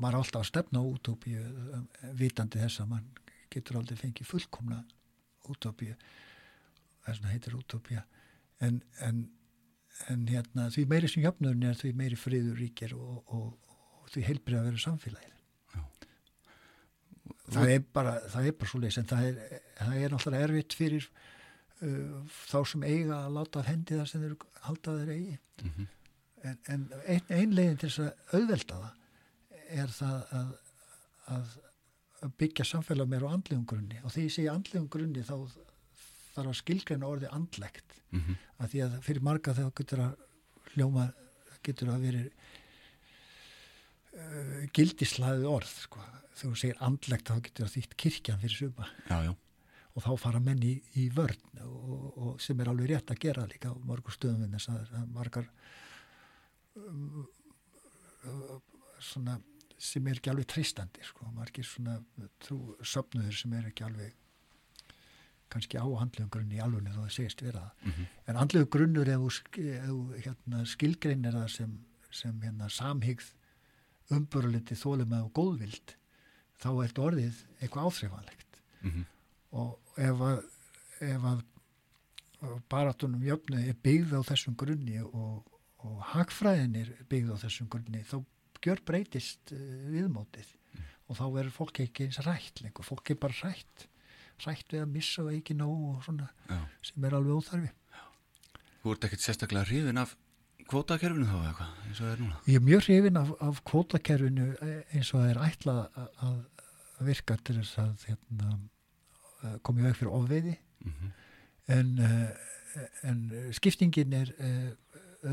maður er alltaf að stefna á útópíu vitandi þess að mann getur aldrei fengið fullkomna útópíu þess vegna heitir útópía. En, en, en hérna því meiri sem jöfnurinn er því meiri friður ríkir og, og, og því heilbrið að vera samfélagið það er bara það er bara svo leys en það er, það er náttúrulega erfitt fyrir uh, þá sem eiga að láta af hendi það sem þeir halda þeir eigi. Mhm. En, en ein, ein leiðin til þess að auðvelda það er það að, að, að byggja samfélag meira á andlegum grunni og því ég segi andlegum grunni þá þarf að skilgreina orðið andlegt Mhm. að því að fyrir marga þegar getur að hljóma getur að veri uh, gildislaðið orð sko. þegar þú segir andlegt þá getur það þýtt kirkjan fyrir suma já, já, og þá fara menn í, í vörn og, og sem er alveg rétt að gera líka á mörgur stöðum en þess að að margar svona sem er ekki alveg treystandi sko, margir svona trú söfnuður sem er ekki alveg kannski á andlegum grunni í alvegni þó það segist vera það Mhm. en andlegu grunnur ef þú, hérna, skilgreinir það sem, sem hérna, samhyggð umböruliti þólum og góðvild þá er þetta orðið eitthvað áþreifanlegt Mhm. og ef að, ef að baratunum jöfnu er byggð á þessum grunni og, og hagfræðin er byggð á þessum grunni þá gjör breytist uh, viðmótið. Og þá verður fólk ekki eins rætt lengur, fólk er bara rætt rætt við að missa og ekki nóg og svona já. sem er alveg óþarfi. Þú ert ekkert sérstaklega hrifin af kvótakerfinu þá eða eitthvað, eins og það er núna? Ég er mjög hrifin af, af kvótakerfinu eh, eins og það er ætlað að, að virka til þess að hérna, eh, koma í veg fyrir ofveiði. Mhm. en, uh, en skiptingin er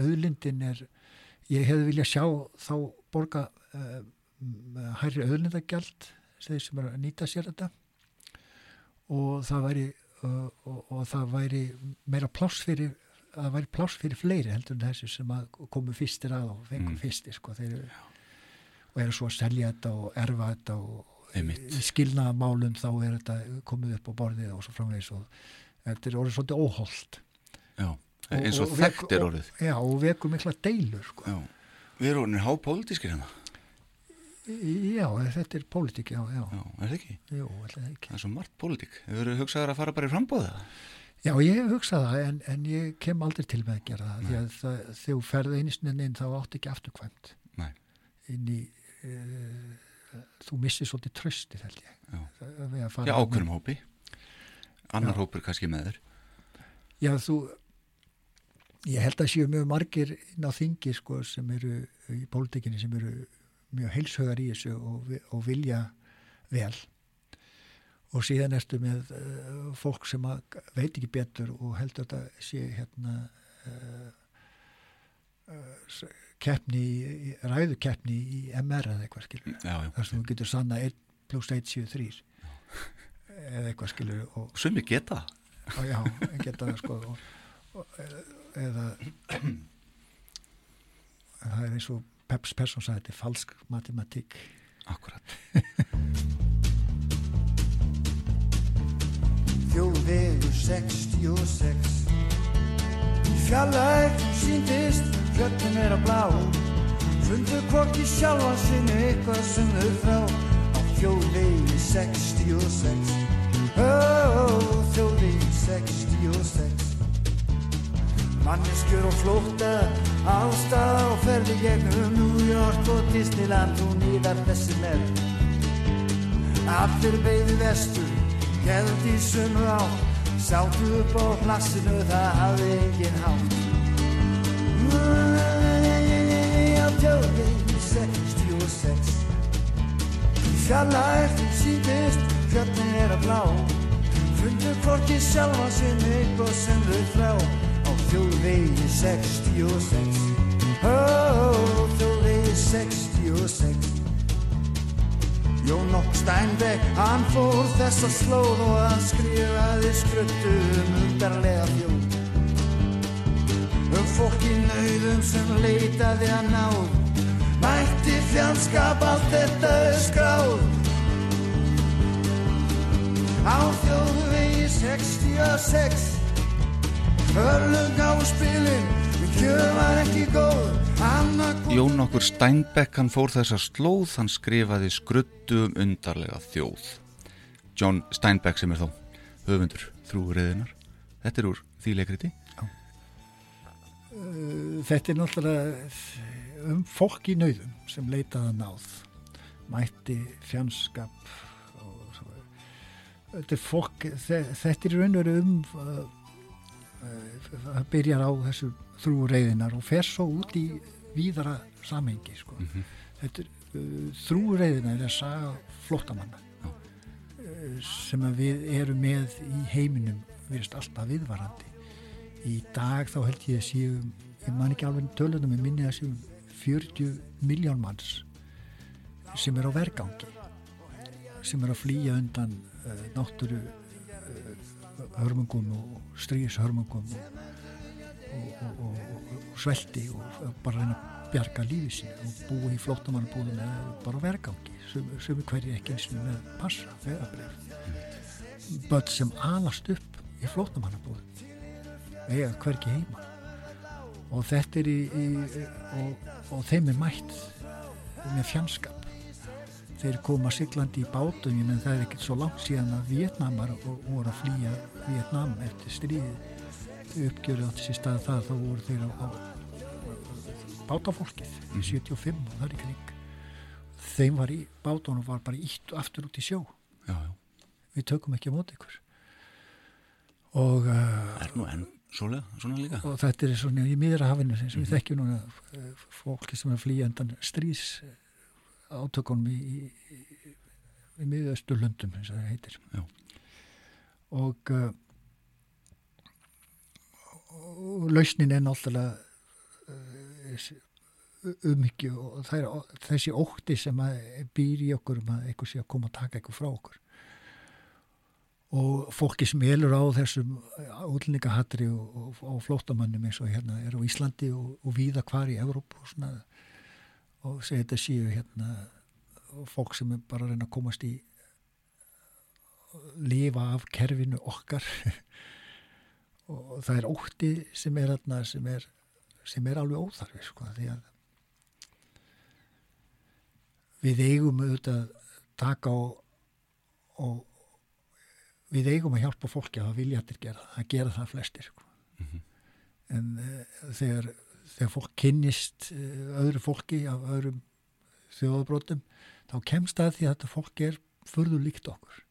auðlindin er ég hefði viljað sjá þá borga uh, hærri auðlindagjald þeir sem er að nýta sér þetta. Og það væri uh, og, og það væri meira pláss fyrir að það væri pláss fyrir fleiri heldur en þessi sem komu fyrstir að og fengu Mm. fyrstir sko þeir og eru svo að selja þetta og erfa þetta og í skilnaðamálum þá er þetta komið upp á borðið og svo framvegis og þetta er orðið svolítið óholt Já, eins og, og þekkt er og- orðið. Já og vekur mikla deilur sko. Við erum orðinir hápólitískir hérna. Já, þetta er pólitík já, já, Já, er það ekki? jú, ekki. Það er svo margt pólitík. Við erum hugsaður að fara bara í frambóða já, ég hef hugsað það en, en ég kem aldrei til með að gera það því að það, þú ferði einisnin inn þá átt ekki afturkvæmt. Nei, inn í uh, þú missir svolítið trösti held ég. Já, ákveðum hópi. Annar hópur kannski með þér. Já, þú ég held að séu mjög margir inn á þingi sko sem eru í pólitíkinni sem eru mjög heilshögar í þessu og, og vilja vel. Og síðan ertu með uh, fólk sem að veit ekki betur og heldur þetta sé hérna uh, uh, keppni, ræðukeppni í MR eða eitthvað skilur þar sem þú getur sanna 1 pluss 1 7 3 eða eitthvað skilur og sumi geta og já, geta sko og, og, eða það er eins og Peps Persson sagði þetta er falsk matematík. Akkurat. Þjóðvegur 66 Fjallæg síndist Fjöldin er að blá. Fundu hvorki sjálfa sinni Eitthvað sem þau frá. Á þjóðvegi 66 Ó, þjóðvegi 66 Manneskjur og flótta Ástað og ferði gegnum New York og Disneyland Og nýðar þessi með Allir beigðu vestur Geld í sömu á Sáttu upp á plassinu Það hafði engin hátt. Á tjóðvegi 66 Fjalla eftir síðist Fjöldin er að blá. Fundu hvorki sjálfa sinn Eitthvað sem þau frá þjóðvegi 66 Ó, þjóðvegi 66 Jón Nokk Steinbeck, hann fór þessa slóð og hann skrifaði skruttu um undarlega þjóð. Um fólk í nauðum sem leitaði að náð, mætti fjandskap allt þetta skráð. Á þjóðvegi 66, hörlung á spilin, kjöð var ekki góð. Jón okkur Steinbeck hann fór þessa slóð, hann skrifaði skruttu um undarlega þjóð. John Steinbeck sem er þá höfundur þrúriðinar. Þetta er úr þýleikriti. Þetta er náttúrulega um fólk í nauðum sem leitaði að náð. Mætti, fjandskap. Þetta er fólk, þetta er raun og veru um það byrjar á þessu þrú reyðinar og fer svo út í víðara samhengi sko. mm -hmm. þetta er uh, þrú reyðinar er að saga flottamanna uh, sem við erum með í heiminum verist alltaf viðvarandi í dag þá held ég að séum ég man ekki alveg tölunum ég minni að séum 40 miljón manns sem er á vergangi sem er að flýja undan uh, náttúru hörmungum og stríðishörmungum og, og, og, og svelti og bara reyna að bjarga lífið sín og búa í flóttamannabúðum eða bara vergangi. Sem, sem er hverju ekki eins og með passa, vegabrif börn sem alast upp í flóttamannabúðum eða hverki heima. Og þetta er í, í og þeim er mætt með fjandskap þeir koma siglandi í bátum en það er ekkert svo langt síðan að Vietnamar voru að flýja Vietnam eftir stríði uppgjörið átti sér stað það þá voru þeir á, á bátafólkið mm. 75 og það er í kring þeim var í bátunum var bara ítt aftur út í sjó já, já. við tökum ekki á mót ykkur og uh, er nú enn svolega, svona líka og þetta er svona í miðrahafinu sem mm -hmm. við þekkjum núna fólki sem er að flýja undan strís átökunum í, í, í, í miðausturlöndum eins og það heitir Já. og uh, og lausnin er náttúrulega uh, umhyggju og er, þessi ótti sem býr í okkur um að eitthvað sé að koma að taka eitthvað frá okkur og fólki sem elur á þessum útlendingahattri og, og, og flótamannum eins og hérna er á Íslandi og, og víða hvar í Evróp og svona og segja þetta séu hérna fólk sem er bara að reyna að komast í lifa af kerfinu okkar <laughs> og það er ótti sem er þarna sem er, sem er alveg óþarfi sko því að við eigum auðvitað taka og, og við eigum að hjálpa fólki að vilja þetta gera, að gera það flestir sko. mm -hmm. en uh, þegar þegar fólk kynnist öðru fólki af öðrum þjóðabrótum þá kemst að því að þetta fólk er förður líkt okkur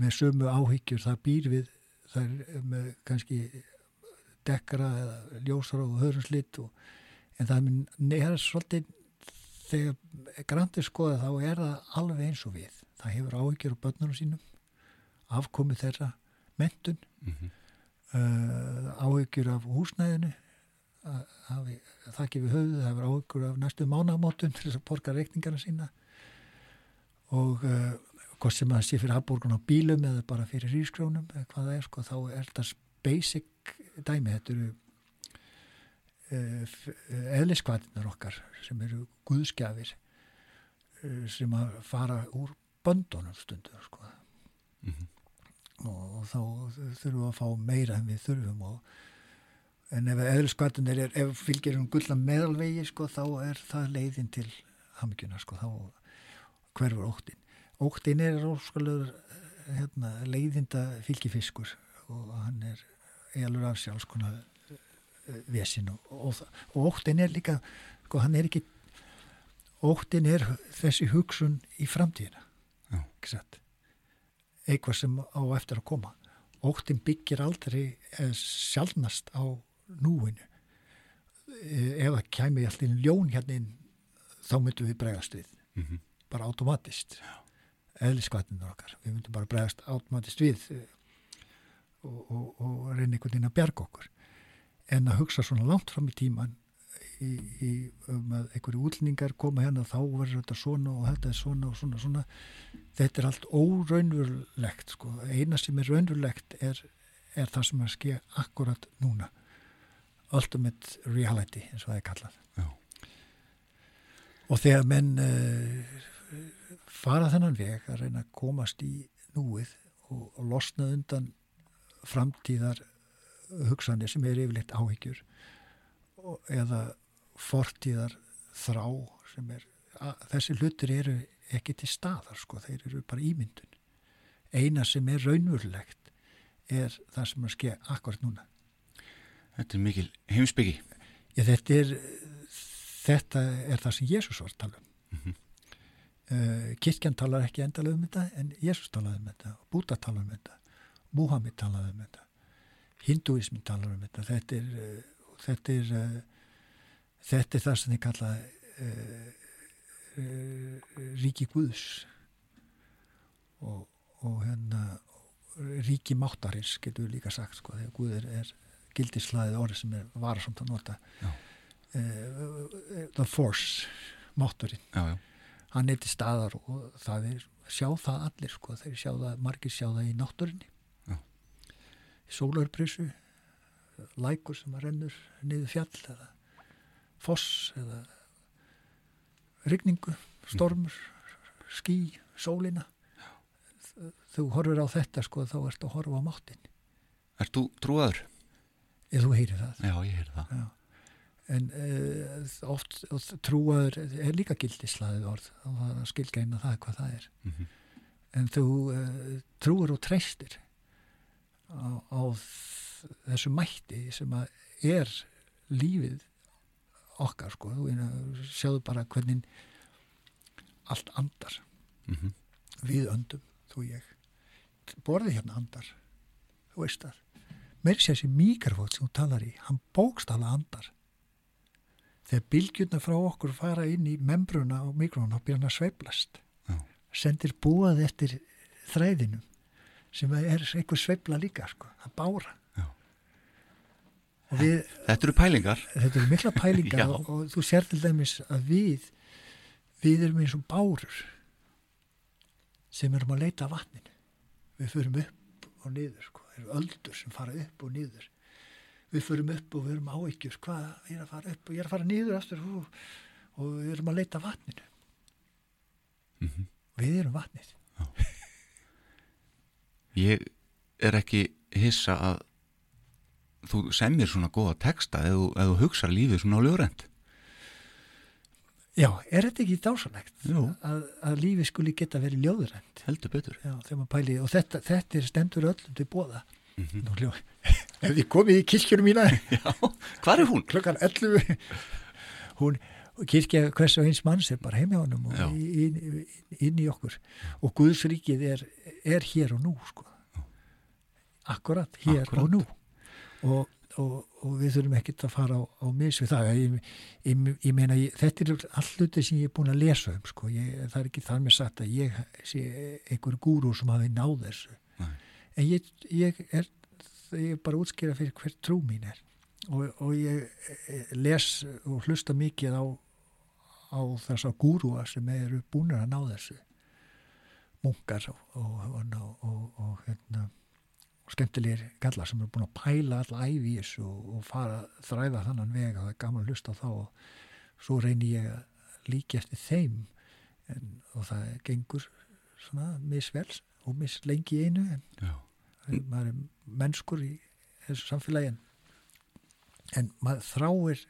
með sömu áhyggjur, það býr við það er með kannski dekkara eða ljósara og hörunslitt en það er svolítið þegar grandir skoða þá er það alveg eins og við það hefur áhyggjur á börnunum sínum afkomið þeirra mentun mm -hmm. uh, áhyggjur af húsnæðinu hafi þakkið við höfuð, það hefur áhugur af næstu mánamótun til þess að borga reikningarna sína og uh, hvort sem það sé fyrir hafborgun á bílum eða bara fyrir rískrónum eða hvað það er sko, þá er þetta basic dæmi, þetta eru eðliskvatinnar okkar sem eru guðskjafir uh, sem að fara úr böndunum stundu sko. Mhm. og, og þá þurfum við að fá meira en við þurfum og, en ef eðliskvatinnar er ef fylgir um gulla meðalvegi sko, þá er það leiðin til haminguna sko, þá hverfur óttin óttin er róskulegur hérna, leiðinda fylgifiskur og hann er eiginlega af sjálfs konar vesin og, og, og óttin er líka sko, hann er ekki óttin er þessi hugsun í framtíðina eitthvað sem á eftir að koma. Óttin byggir aldrei eh, sjálfnast á núinu. Eh, ef það kæmi inn ljón hérna inn þá myndum við bregast við. Mhm. bara automatist eðliskvatninu okkar, við myndum bara bregast automatist við eh, og, og, og reyna einhvern veginn að bjarga okkur. En að hugsa svona langt fram í tíman í, í, um að einhverju útlningar koma hérna þá verður þetta svona og þetta er svona og svona svona. Þetta er allt óraunverulegt sko. eina sem er raunverulegt er, er það sem að ske akkurat núna ultimate reality eins og það er kallað. Já. og þegar menn uh, fara þennan veg að reyna að komast í núið og, og losna undan framtíðar hugsanir sem er yfirleitt áhyggjur og, eða fortíðar þrá sem er að, þessi hlutir eru ekki til staðar sko, þeir eru bara ímyndun. Eina sem er raunverulegt er það sem er skeið akkurat núna Þetta er mikil heimsbyggi. Já, þetta er þetta er það sem Jésús var að tala um Mhm. uh, kirkjan talar ekki endalega um þetta en Jésús talaði um þetta Búta talar um þetta Múhammed talaði um þetta Hinduismin talar um þetta þetta er, uh, þetta er uh, þetta er það sem þið kalla uh, ríki Guðs og, og hérna ríki máttarins getur við líka sagt sko, þegar Guð er, er gildislaðið orð sem er varasamt að nota Já. uh, the force mátturinn, Já, já. hann er til staðar og það er, sjá það allir sko, þeir sjá það, margir sjá það í náttúrinni Já. sólarprisu lækur sem að rennur niður fjall eða foss eða rigningu, stormur ský, sólina þú horfir á þetta sko þá ertu að horfa á máttin Ert þú trúaður? Eða þú heyrir það. Já, ég heyrði það. en uh, oft oft trúaður er líka gildislaðið orð. Og það er að skilgreina það hvað það er. Mhm. en þú uh, trúur og treystir á, á þessu mætti sem að er lífið okkar sko. Þú veina, sjáðu bara hvernig allt andar. Mhm. við öndum, þú og ég. Borðið hérna andar. Þú veist það meiri sér þessi mikrofót sem þú talar í hann bókstala andar þegar bylgjurna frá okkur fara inn í membruna á mikrofónu þá byrja hann að sveiflast Já. sendir búað eftir þræðinum sem er einhver sveifla líka sko, að bára Já. og við Þetta eru pælingar. þetta eru mikla pælingar <laughs> og, og þú sér til dæmis að við við erum eins og bárur sem erum að leita vatninu við förum upp og niður sko. Eru öldur sem fara upp og niður við förum upp og við erum áhyggjur hvað, er að fara upp og ég er að fara niður aftur hú, og við erum að leita vatninu Mhm. við erum vatnið Ég er ekki hissa að þú semir svona góða texta eða þú, hugsa lífið svona á ljóðrend. Já, er þetta ekki dásanlegt að, að lífi skuli geta verið ljóðurænt Heldur betur. já, þegar maður pæli og þetta, þetta er stendur öllum til bóða Mhm. Nú, hljó, ef þið komið í kirkjunum mína <laughs> Já, hvað er hún? klokkan 11 hún, kirkja hvers og eins manns er bara heim hjá honum og inn, inn, inn í okkur og Guðsríkið er, er hér og nú sko. akkurat hér Akkúrat. og nú og, og, og við þurfum ekkert að fara á, á mis við það. Ég, ég, ég meina, ég, þetta er all hluti sem ég er búin að lesa um sko. ég, það er ekki þar með sagt að ég sé einhver gúrú sem hafi náð þessu. Nei. en ég, ég er er bara að útskýra fyrir hver trú mín er. Og, og ég eh, les og hlusta mikið á á þessa gúrúa sem eru búinir að ná þessu. Munkar og, og, og, og, og hérna skemmtilegir kallar sem eru búin að pæla í þessu og, og fara að þræða þannan veg og það er gaman að hlusta á þá og svo reynir ég að líka eftir þeim en, og það gengur svona misvels og mislengi einu en Já. maður er mennskur í þessu samfélagi en, en maður þráir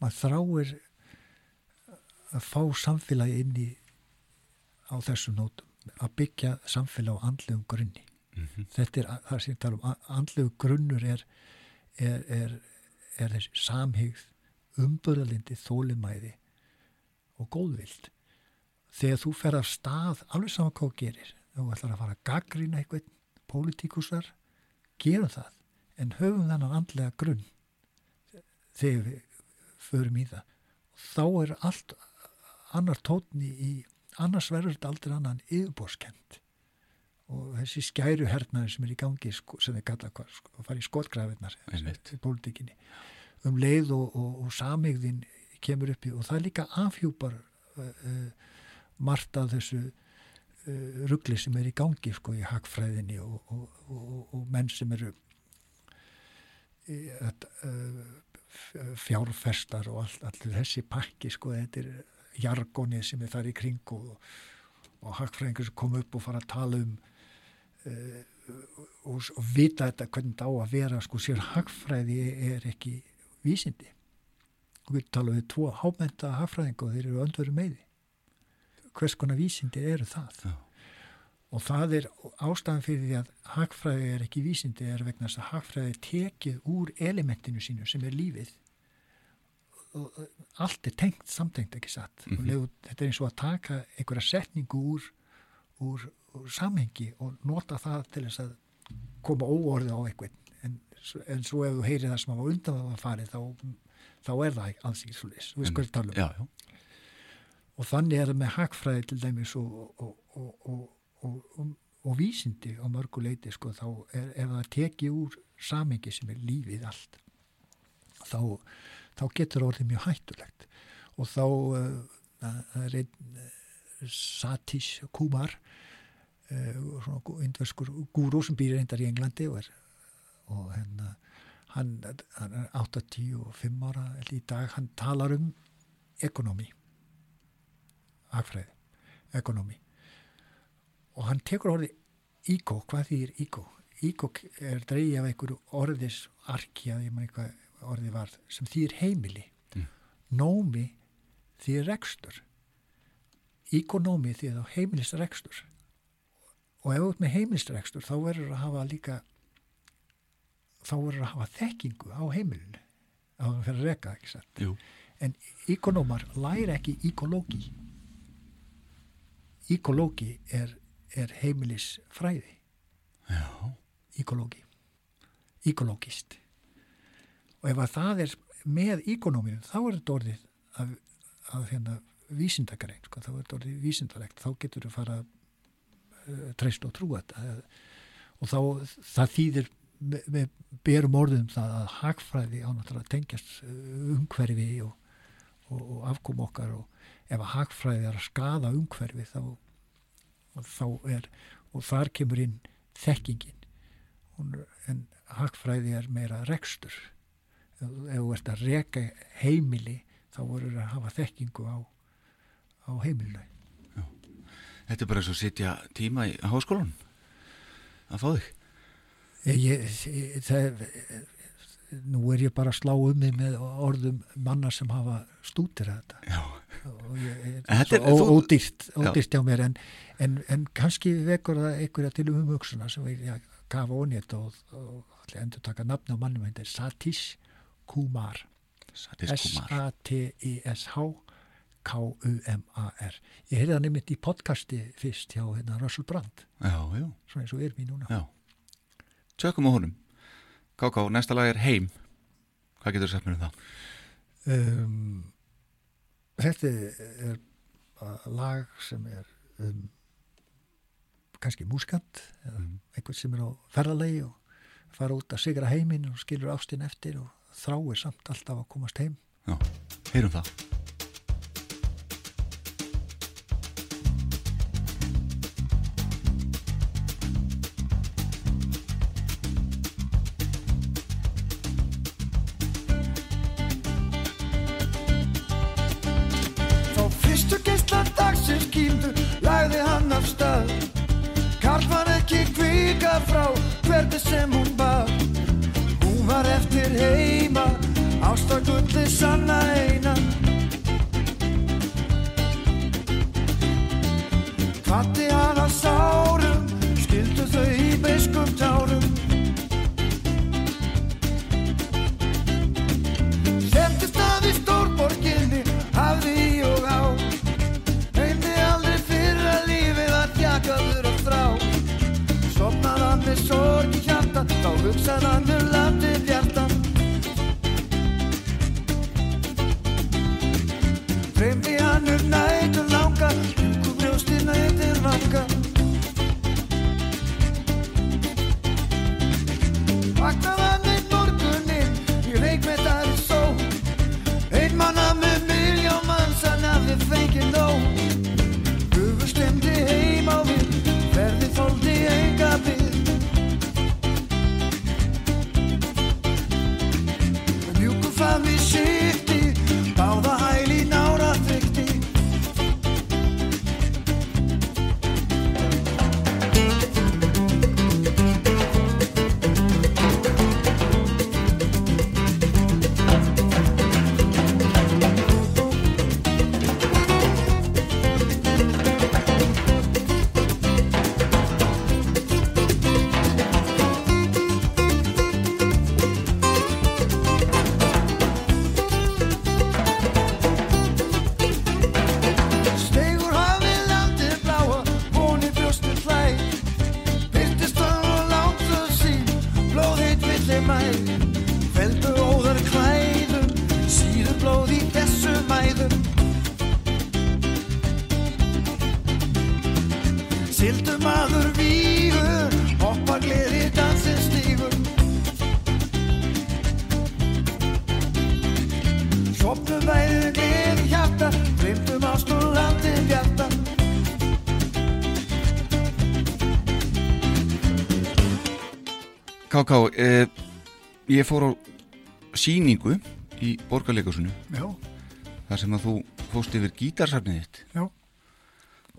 maður þráir að fá samfélagi inn í á þessum nótum að byggja samfélag á andlegum grunni Mhm. þetta er það sem ég tala um andlegu grunnur er, er, er, er þessi samhigð umbörðalindi, þólimæði og góðvild. Þegar þú fer af stað alveg saman hvað gerir þú ætlar að fara að gaggrina eitthvað pólitíkusar, gerum það en höfum þennan andlega grunn þegar við förum í það. Þá er allt annar tótni í annars verður þetta aldrei annan yfirbórskend og þessi skæru hernaður sem er í gangi sko, sem þið kalla hvað, sko, að fara í skotgrafinnar í pólitíkinni. Um leið og, og, og samigðin kemur upp í og það líka afhjúpar uh, uh, margt af þessu uh, ruggli sem er í gangi sko í hagfræðinni og, og, og, og menn sem eru fjárfestar og all, allir þessi pakki sko þetta er jargonið sem er þar í kring og, og hagfræðingur sem kom upp og fara að tala um og, og vita þetta hvernig þetta á að vera sko sér hagfræði er ekki vísindi og við tala við tvo hámenta hagfræðingu og þeir eru öndveru meði hvers konar vísindi eru það Já. og það er ástæðan fyrir því að hagfræði er ekki vísindi er vegna þess að hagfræði er tekið úr elementinu sínu sem er lífið og og allt er tengt samtengt ekki satt mm Mhm. -hmm. þetta er eins og að taka einhverja setningu úr, úr samhengi og nota það til þess að koma óorðið á einhvern. En, en svo ef þú heyrir það sem var undan það var farið þá, þá er það leys, við skoðum tala um Já, já. og þannig er það með hagfræði til dæmis og, og, og, og, og, og, og vísindi á mörgu leiti sko, þá er, ef það tekið úr samengi sem er lífið allt þá, þá getur orðið mjög hættulegt. Og þá uh, það er einn uh, Satish Kumar indverskur gúrú sem býr reyndar í Englandi og, er, og hérna hann, hann er 85 ára í dag, hann talar um ekonomi hagfræði, ekonomi og hann tekur orðið ígó, hvað þýðir ígó? Ígó er dreigið af einhverju orðis arki að ég man eitthvað orðið var sem þýðir heimili Mm. nómi þýðir rekstur íkonómi þýðir þá heimilisrekstur og ef þú ert með heimilisrekstur þá verður að hafa líka þá verður að hafa þekkingu á heimilinu að það fyrir að reka, ekki satt? En íkonómar læra ekki íkológi íkológi er, er heimilisfræði. Já. íkológi íkológist og ef að það er með íkonóminu þá er þetta orðið að, að hérna vísindagrein sko, þá er þetta orðið vísindarlegt. Þá getur þú fara uh, treyst og trúa þetta. Og þá það þýðir með berum orðum það að hagfræði á náttúrulega tengjast uh, umhverfi og, og, og afkom okkar og ef að hagfræði er að skada umhverfi þá, þá er og þar kemur inn þekkingin. Hún, en hagfræði er meira rekstur. Ef ef þú ert að reka heimili þá voru að hafa þekkingu á, á heimilinu Þetta er bara eins og sitja tíma í háskólan að fá þig. ég, ég, það, nú er ég bara að slá um mig með orðum manna sem hafa stútir þetta Já. og ég, Þetta er- svo þú- ódýrt, ódýrt hjá mér en, en, en kannski vekur það einhverja til umhugsuna sem við ja, kafa ónýtt og, og allir endur taka nafn á mannum þetta er Satish Kumar Satis Kumar. S-A-T-I-S-H K-U-M-A-R ég heyrði það nefnitt í podcasti fyrst hjá hérna Russell Brand Já, já, svona eins og erum í núna já. Tjökkum á honum. Káká, næsta lag er Heim. Hvað getur þú sagt mér um það? um, þetta er lag sem er um, kannski múskant eða Mhm. einhvern sem er á ferðalegi og fara út að sigra heiminn og skilur ástin eftir og þráir samt alltaf að komast heim Já, heyrum það. Sem hún bað Hún var eftir heima Ástakulli sanna eina Þá hugsaði ég fór á síningu í borgarleikusinu Já, þar sem að þú fóst yfir gítarsafnið þitt. Já,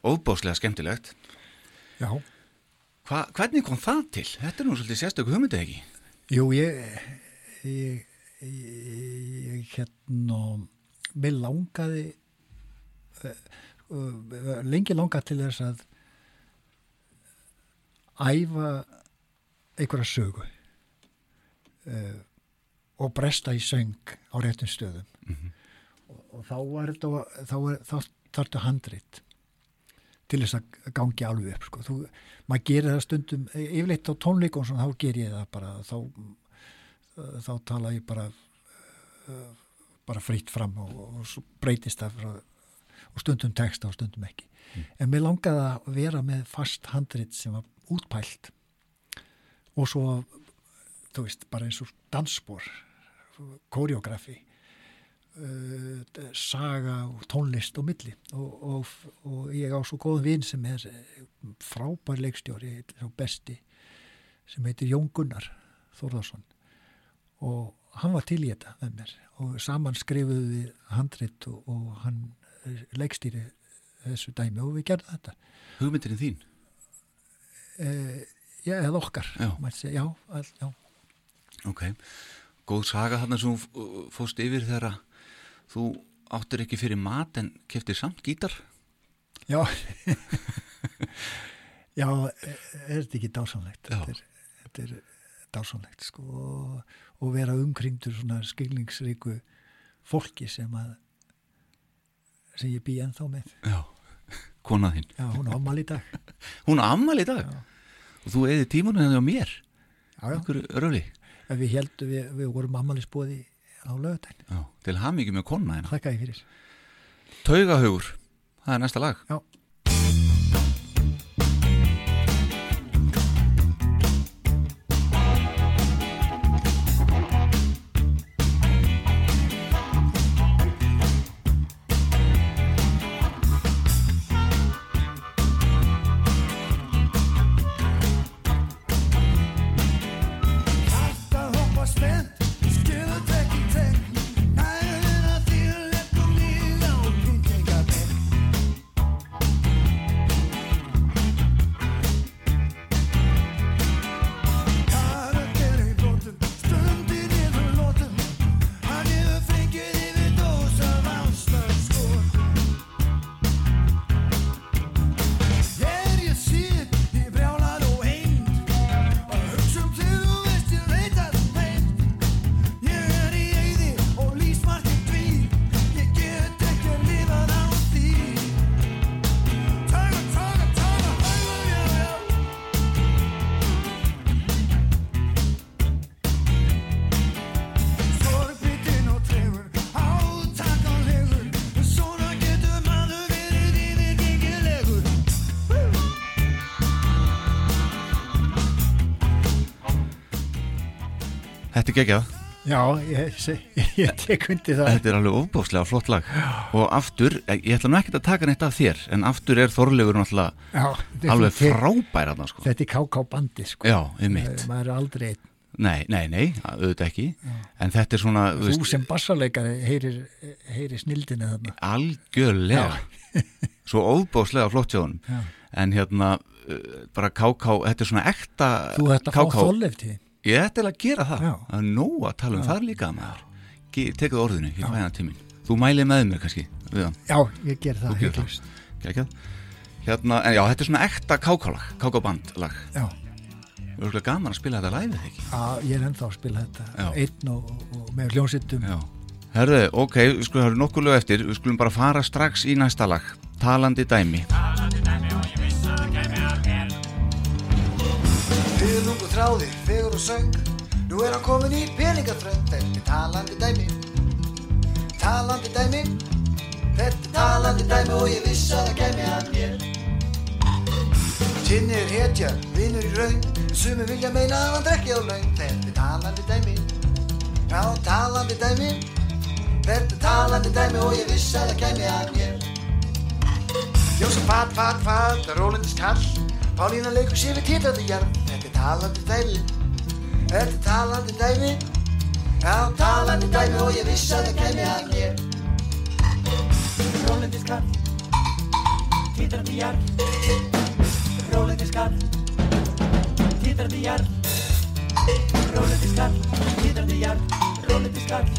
óbáslega skemmtilegt. Já. Hva, hvernig kom það til? Þetta er nú svolítið sérstöku hugmyndið ekki? Jú, ég, ég, ég, hérna, mér langaði, uh, uh, lengi langaði til þess að æfa einhverja sögu uh, og bresta í söng á réttum stöðum. og, og þá var þetta, þá, þá þarftu handrit til þess að gangi alveg upp sko. Þú, maður gerir það stundum yfirleitt á tónleikum þá ger ég það bara þá, þá tala ég bara uh, bara frýtt fram og, og breytist það frá, og stundum texta og stundum ekki en mér langaði að vera með fast handrit sem var útpælt og svo þú veist, bara eins og dansspor koreografi uh, saga og tónlist og milli. Og, og, og ég á svo góðum vinn sem er frábær leikstjóri svo besti sem heitir Jón Gunnar Þórðarsson og hann var til í þetta með mér. Og saman skrifuðu við handrit og, og hann leikstýri þessu dæmi og við gerðum þetta. Hugmyndin er þín? Eh, já, eða okkar Já. já, all, já, Ok, góð saga þarna sem fóst yfir þegar að þú áttir ekki fyrir mat en keftir samt gítar. Já. <laughs> Já, er er þetta ekki dásanlegt þetta er, þetta er dásanlegt sko og, og vera umkringdur svona skilningsríku fólki sem að sem ég bý ennþá með. Já, <laughs> konað þín. Já, hún á ámali í dag. Hún á ammali í dag? Já. og þú eði tímanum henni á mér? Já, já, Okkur röli en við heldum við, við vorum ammali á lögutæn Já, til hamingi með konna Taugahaugur, það er næsta lag. Já Geggjað, Já, ég, ég, ég tek undir það. þetta er alveg ofbáslega flott lag og aftur, ég ætla nú ekkert að taka neitt af þér en aftur er Þorleifur náttúrulega Já, alveg frábær að sko. Þetta er KK bandi, sko. Já, um mitt Maður er aldrei einn. Nei, nei, nei, auðvitað ekki en þetta er svona, þú Þú sem bassarleikari heyrir, heyrir snildinu þarna. algjörlega <laughs> svo óbáslega flott hjá Já. en hérna uh, bara KK, þetta er svona ekta Þú ætti að fá KK. þollefti. Ég ætti alveg að gera það, Já. það er nóg að tala um það líka maður, tekið orðinu ég fæ hana tíminn, þú mælið með mér kannski við hann, Já, ég ger það. Þú gerir það. hiklaust. geggjað hérna, en já, þetta er svona ekta KK-lag KK-band lag, Já, við erum gaman að spila þetta læfið ekki að, ég er ennþá að spila þetta. Já. Einn og, og með hljónsittum. Já, herðu, ok, við skulum eru nokkuð lög eftir, við skulum bara fara strax í næsta lag, talandi dæmi Huðung og þráði, fegur og söng. Nú er hann komin í peningaþröng. Þetta er talandi dæmi. Talandi dæmi. Þetta er talandi dæmi og ég viss að það kæmi að mér. Tinni er hetja, vinnur í raun. Sumi vilja meina að hann drekki á laun. Þetta er talandi dæmi. Já, talandi dæmi. Þetta er talandi dæmi og ég viss að það kæmi að mér. Jósa fat, fat, fat, rólindist kall Pálína leikur sér við týrandi jarm Þetta er talandi dæmi. Þetta er talandi dæmi. Já, talandi dæmi og ég viss að það kæmi að mér. Rólindist kall Týrandi jarm Rólindist kall Týrandi jarm Rólindist kall Týrandi jarm Rólindist kall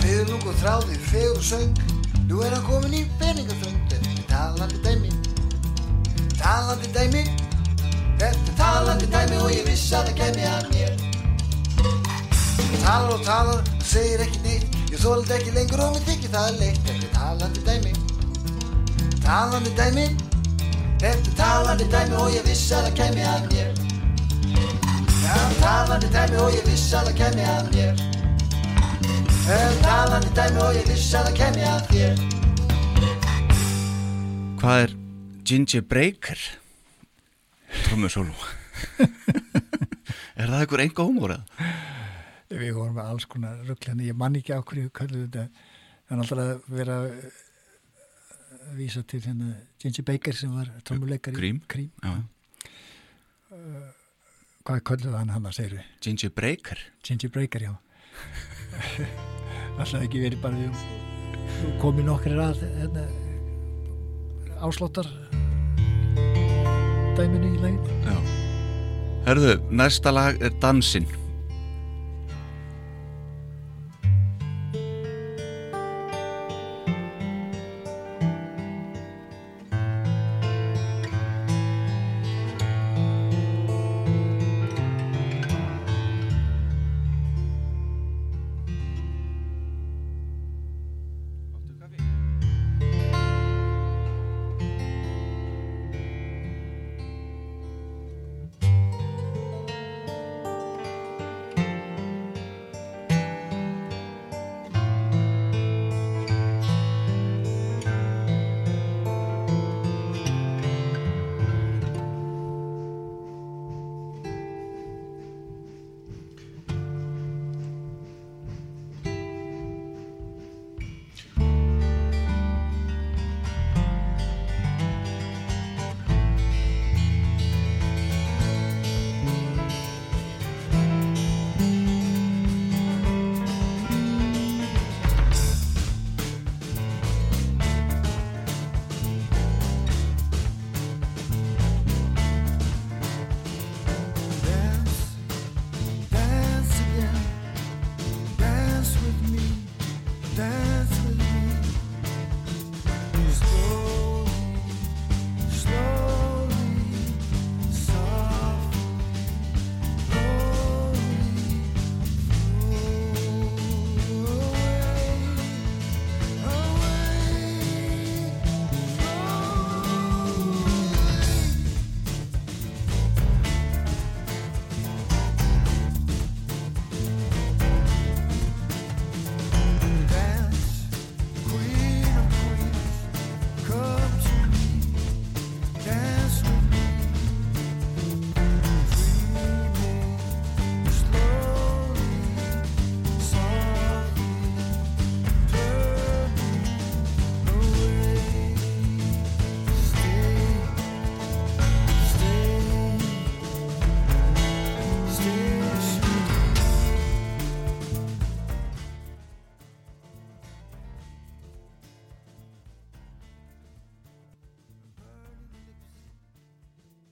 Fiðlung og þráði, fegur og söng. Nú er hann komin í peningaþröng. Þetta er talandi dæmi Talandi dæmi. Þetta er talandi dæmi og ég viss að það kæmi að mér. Talar og talar, segir ekki neitt. Ég þóldi ekki lengur og mér þykir það leitt. Þetta er talandi dæmi. Talandi dæmi. Þetta er talandi dæmi og ég viss að það kæmi að mér. Já, talandi dæmi og ég viss að það kæmi að mér. Þetta er talandi dæmi og ég viss að það kæmi að þér. Hvað er Ginger Breaker? Trommusólu Er það einhver enga hómor eða? Við vorum með alls konar rugglani, ég man ekki á hverju kallið þetta, er alltaf að vera að vísa til hérna Ginger Baker sem var trommuleikari. Cream. Cream. Já, Hvað kallið hann hann að segja Ginger Breaker Ginger Breaker, já. alltaf ekki verið bara við komið nokkrir að hérna, ásláttar dæminu í legin. Herðu, næsta lag er Dansinn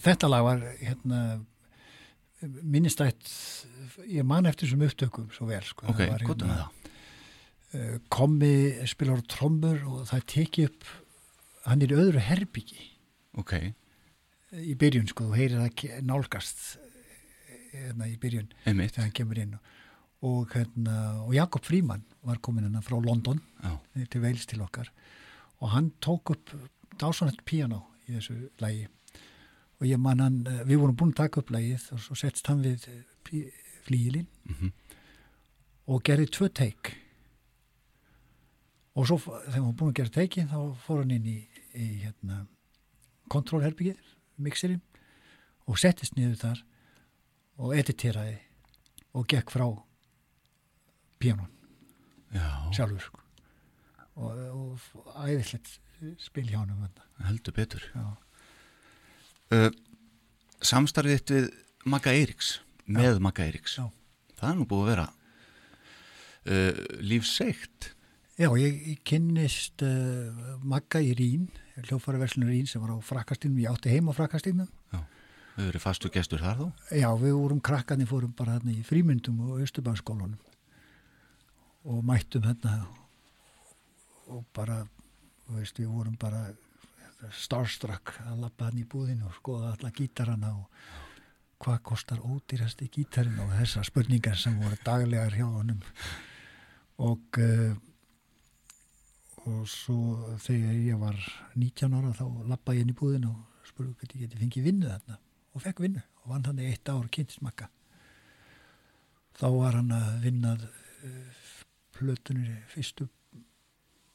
þetta lag var hérna minnistætt ég man eftir þessum upptökum svo vel sko. Ok, Það var, gott það. uh, kommi spilar trommur og það teki upp hann er í öðru herbyggi Ok, í byrjun sko, þú heyrir það nálgast eh, hérna í byrjun einmitt. þegar hann kemur inn og, hérna, og Jakob Fríman var komin hérna frá London Já, til Veils til okkar og hann tók upp dásanett piano í þessu lægi og ég man hann, eh, við vorum búin að taka upp lægið og svo settst hann við flíilinn Mhm. og gerði tvö teik og svo þegar hann búin að gera teikin þá fór hann inn í, í hérna, kontrólherbyggið, mixerinn og settist niður þar og editeraði og gekk frá já, sjálfur sko. og, og æðislegt spil hjá hann um heldur betur. Já. Uh, samstarfið þitt við Magga Eiríks, með Magga Eiríks. Já. Það er nú búið að vera uh, lífseikt. Já, ég, ég kynnist uh, Magga í Rín, hljófaraverslunum Rín sem var á frakastinum, ég átti heim á frakastinum. Þau eru fastu gestur þar þó. Já, við vorum krakkarnir, fórum bara hérna í frímyndum og Östubanskólanum og mættum hérna og bara, veist, við vorum bara starstruck að lappa hann í búðinu og skoða alla gítarana og hvað kostar ódýrasti gítarinn og þessar spurningar sem voru daglegar hjá honum. Og uh, og svo þegar ég var 19 ára þá lappaði ég inn í búðinu og spurði hvernig ég geti fengið vinnu þarna og fekk vinnu og vann hann eitt ár kynntismakka. Þá var hann að vinnað uh, plötunir fyrstu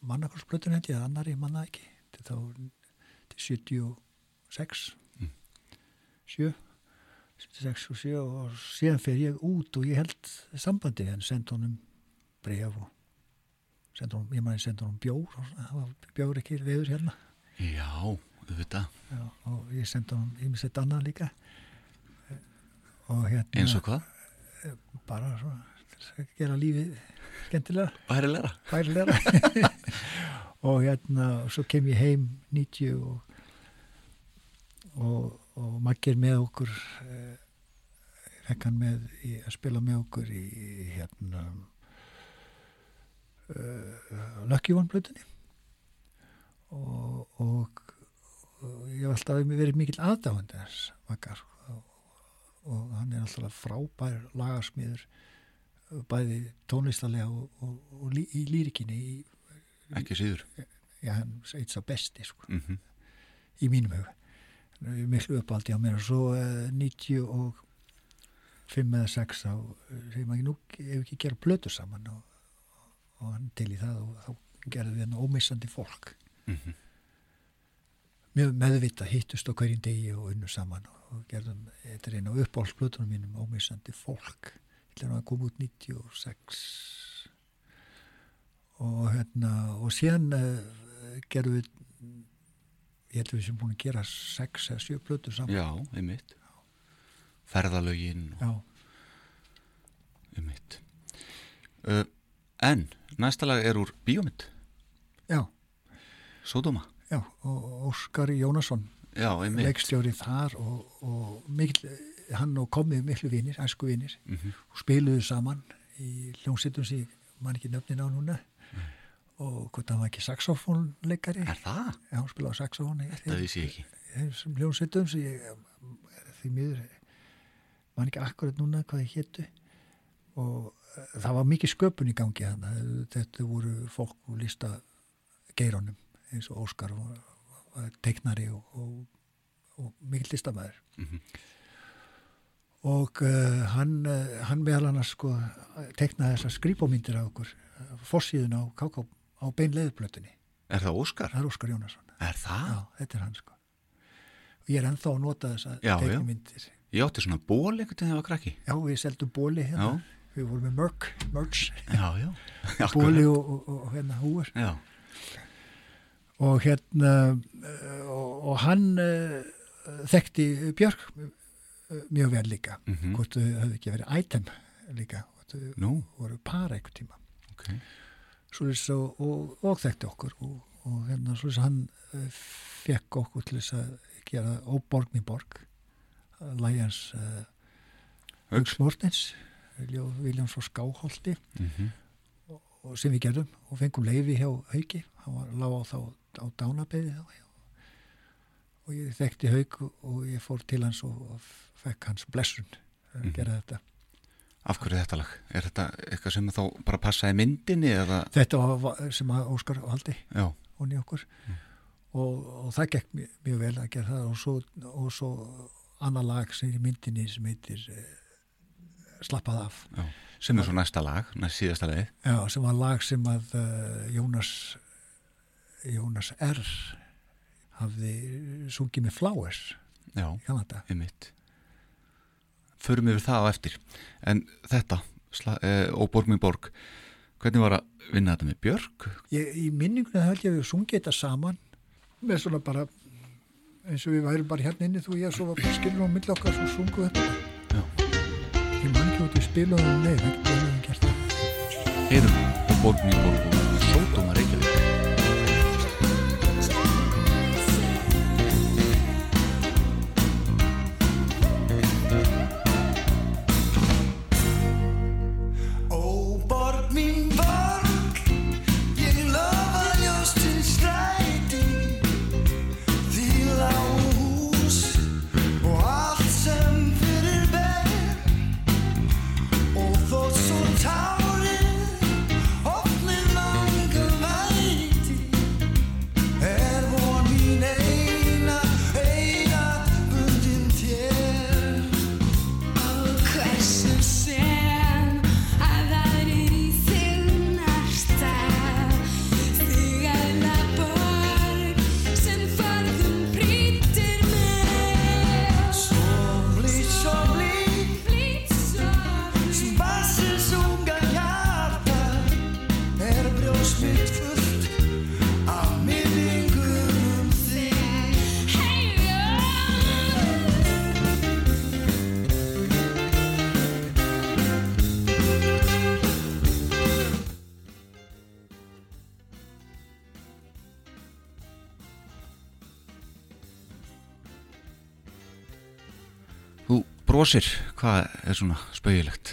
mannakorsplötunir ég að annari manna ekki. Þá til 76 Mm. 7 76 og 7 og síðan fer ég út og ég held sambandi en send honum bref og send honum, ég maður send honum bjór það var bjór ekki veður hérna Já, auðvitað. Já, og ég sendi honum ímislegt annað líka og hérna Eins og hvað? bara svona gera lífið skemmtilega, Bærilegra. bærilega <laughs> <laughs> og hérna svo kem ég heim 90 og og, og makkir með okkur eh, fekk hann með í, að spila með okkur í hérna uh, Lucky One blötunni og, og, og ég hef alltaf verið mikill aðdáðandi þess makkar og, og hann er alltaf frábær lagarsmiður bæði tónlistarlega og, í lírikinni í, Ekki síður. já, hann eitt sá besti sko, Mm í mínum huga. Er miklu uppaldi á mér. Og svo uh, 90 og 5 eða 6 þá eh, segir maður ekki nú ef ekki gera plötur saman og, og hann til í það og þá gerði við hann ómissandi fólk. -hmm. mjög meðvita hittust á hverjum degi og unnu saman og gerðum, þetta er einn á uppáhaldsplötunum mínum ómissandi fólk. Er að koma út 96 og hérna og síðan uh, gerðum við ég held að við sem búin að gera 6 eða 7 plötur saman Já, einmitt. Ferðalögin og Já, einmitt. Uh, en, næsta lag er úr Bíómynd, já, Sódóma. já og Óskar Jónasson Já, leikstjóri þar og, og mikil, hann og komið miklu vinir, æsku vinir Mm -hmm. og spiluðu saman í hljómsveitum sem ég man ekki nöfnin á núna og hvort hann var ekki saxofónleikari Er það? Já, hann spilaði saxofón í Það vissi ég ekki. þessum hljómsveitum sem ég því miður man ekki akkurat núna hvað ég héttu og eh, það var mikið sköpun í gangi hann þetta voru fólk úr lista geirónum eins og Óskar og, og teiknari og, og, og mikið listamæður Mhm. og uh, hann, hann meðal hann sko teiknaði þessar skrýpómyndir af okkur fórsíðun á, KK á beinleðuplötunni Er það Óskar? það er Óskar Jónasson Er það? Já, þetta er hann sko. Og ég er ennþá að nota þessa Já, já. teiknumyndir. Ég átti svona ból veginn þegar ég var krakki. Já, við seldum bóli hérna. Já. Við vorum með mörg, mörgs, Já, já. <laughs> bóli og, og, og hérna húur. Já, Og hérna, uh, og, og hann uh, þekkti Björk uh, mjög vel líka. Mhm. Hvort þau höfðu ekki verið item líka. Nú, voru para einhver tíma. Ok. Svoleiðis og, og, og þekkti okkur. Og, og hérna, svoleiðis hann uh, fekk okkur til þess að gera óborgni borg. Lions uh, Hauks. Hauks Mortens Viljáms og Skáholti Mhm. og sem við gerðum og fengum leiði hjá Hauki hann var lág á þá á dánabeði þá og ég þekkti Hauk og ég fór til hans og, og fekk hans blessun að Mhm. gera þetta Af hverju þetta lag? Er þetta eitthvað sem þá bara passaði myndinni eða? þetta var sem að Óskar valdi Já, honni okkur og, og það gekk mjög, mjög vel að gera það og svo, og svo annar lag sem er myndinni sem heitir eh, Slappað af já. Sem er svo næsta lag, næst síðasta lagið. Já, sem var lag sem að uh, Jónas Jónas R hafði sungið með Flowers Já, í Kanada. Förum yfir það á eftir. En þetta, sla, eh, og Borg mér borg, hvernig var að vinna þetta með Björk? Ég, í minningunni held ég að við sungið þetta saman með svona bara eins og við værum bara hérna inni þú og ég svo var bara skilur á milli okkar svo sunguð þetta. Já. Ég man ekki út við spilaðum nei, það getur við gert það. Heyrum og Borg mér borg og Sódóma Reykjavík. Brosir, hvað er svona spauðilegt?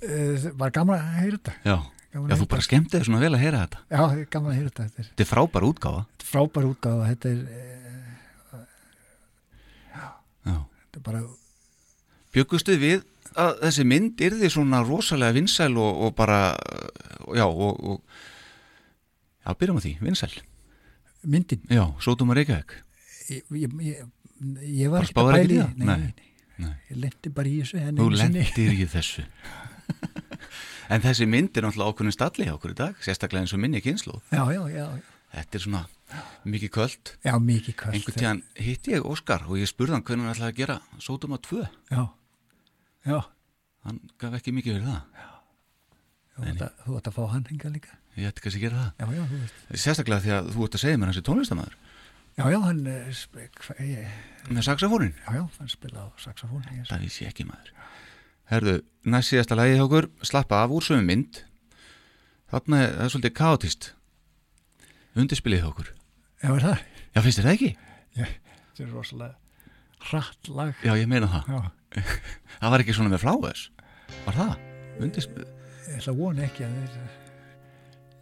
Uh, var gaman að heyra þetta. Já, Já þú bara skemmti þig svona vel að heyra þetta. Já, það er gaman að heyra þetta. Þetta er Þetta er frábær útgáfa. þetta er frábær útgáfa. Þetta er, uh, Já. þetta er bara, Bjöggustu við að þessi mynd yrði svona rosalega vinsæl og, og bara, uh, já, og, og já, byrjum á því, vinsæl. myndin. Já, Sódóma Reykjavík. Ég, ég, ég, var ekki að það? Nei, Nei. nei, Nei. Ég lendi bara í þessu. Þú lendir í þessu. <laughs> en þessi mynd er náttúrulega ákveðin stalli hjá okkur í dag, sérstaklega eins og minni kynslu. Já, já, já. já. Þetta er svona mikið kvöld. Já, mikið kvöld. Einhvern tíðan hitti ég Óskar og ég spurði hann hvernig hann ætlaði að gera Sódóma 2. Já, já. Hann gaf ekki mikið fyrir það. Ætti að- Þú ætti að fá hann hinga líka. Ég ætti kannski að gera það. Já, já, þú veist. Sérstaklega því að þú ert að segja mér hans er tónlistamæður. Já, já, hann, eh, ég- Með saxafónin. já, já, hann spilaði á saxofón. Ég, Það vissi ekki maður. Herðu, næst síðasta lagi hjá okkur, slappa af úr sömu mynd. Þarna er það svolítið kaotist. Undirspilið hjá okkur. já, er það? Já, finnst þér það ekki? Þetta er rosalega hratt lag. Já, ég meina það. Já, <laughs> Það var ekki svona með fláðis. Var það? Undirspilið? ég ætla að vona ekki að þetta,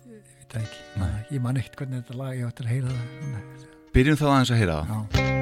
ég veit ekki. Nei. Ég man ekkert hvernig þetta lag, ég ætti að heyra það. Byrjum þá aðeins að heyra það.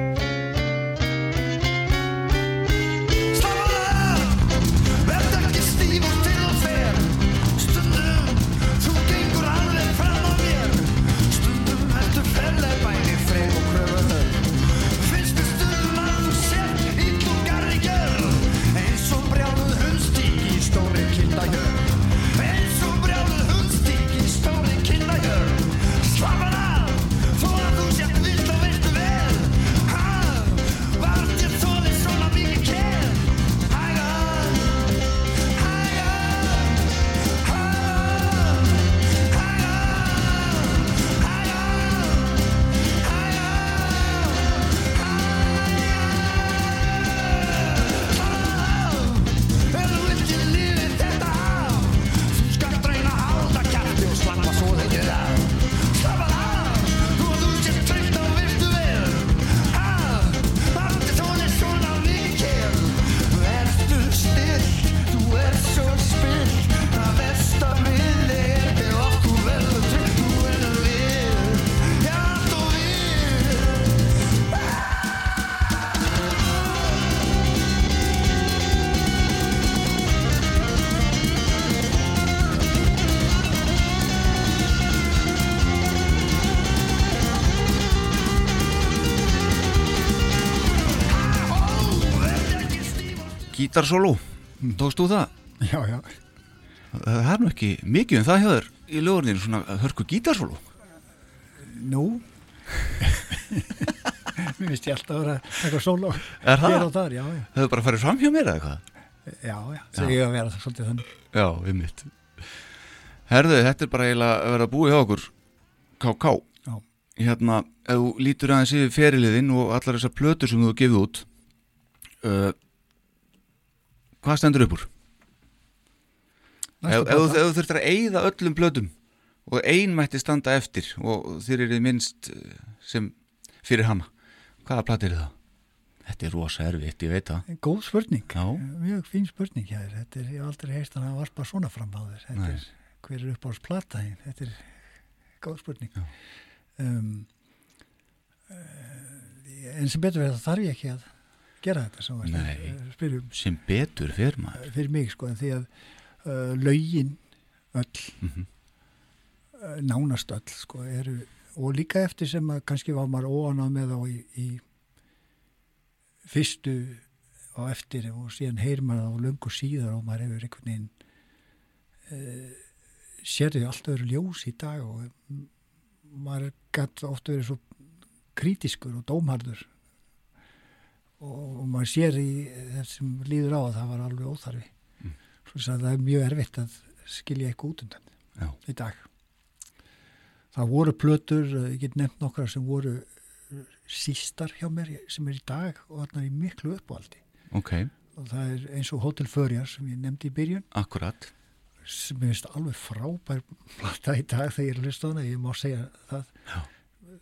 Gítarsóló, tókst þú það? Já, já. Það er nú ekki mikið um það hjá þér í lögurninu svona hörku gítarsóló. Nú. <laughs> Mér finnst ég alltaf að vera eitthvað sóló. Er það? Það hefur bara farið fram hjá mér eða eitthvað? Já, já. Það að vera það svolítið þannig. Já, við mitt. Herðu, þetta er bara eiginlega að vera búið hjá okkur. KK. Hérna, ef þú lítur aðeins yfir feriliðinn og allar þessar plötur sem þú hefur gefið út, uh, hvað stendur upp úr? Ef, þú- þurftir að eyða öllum plötum og ein mætti standa eftir og þér er þið minnst uh, sem fyrir hana, hvaða plati er það? Þetta er rosa erfitt, ég veit það. Góð spurning. Já. Mjög fín spurning þér. Þetta er, ég hef aldrei heist hann að varpa svona fram á þér. Þetta Nei. er, hver er upp á plata þín? Þetta er góð spurning. Um, uh, en sem betur verið það þarf ég ekki að gera þetta sem Nei. spyrja um Sem betur fyrir maður. fyrir mig sko því að uh, lögin öll Mm uh, nánast öll sko eru og líka eftir sem að kannski var maður óanað með þá í, í fyrstu og eftir og síðan heyr maður þá löngu síðar og maður hefur einhvern veginn uh, sér þau allt öðru ljós í dag og mm, maður gætt oft verið svo krítiskur og dómharður og, maður sér í þessum líður á að það var alveg óþarfi Mm. svo að það er mjög erfitt að skilja eitthvað út undan Já. í dag það voru plötur, eh, ég get nefnt nokkra sem voru eh, sístar hjá mér sem er í dag og þarna er miklu uppáldi Ok, og það er eins og Hotel Förjar sem ég nefndi í byrjun akkurat. sem ég veist alveg frábær plata í dag þegar ég er að hlusta á hana, ég má segja það Já.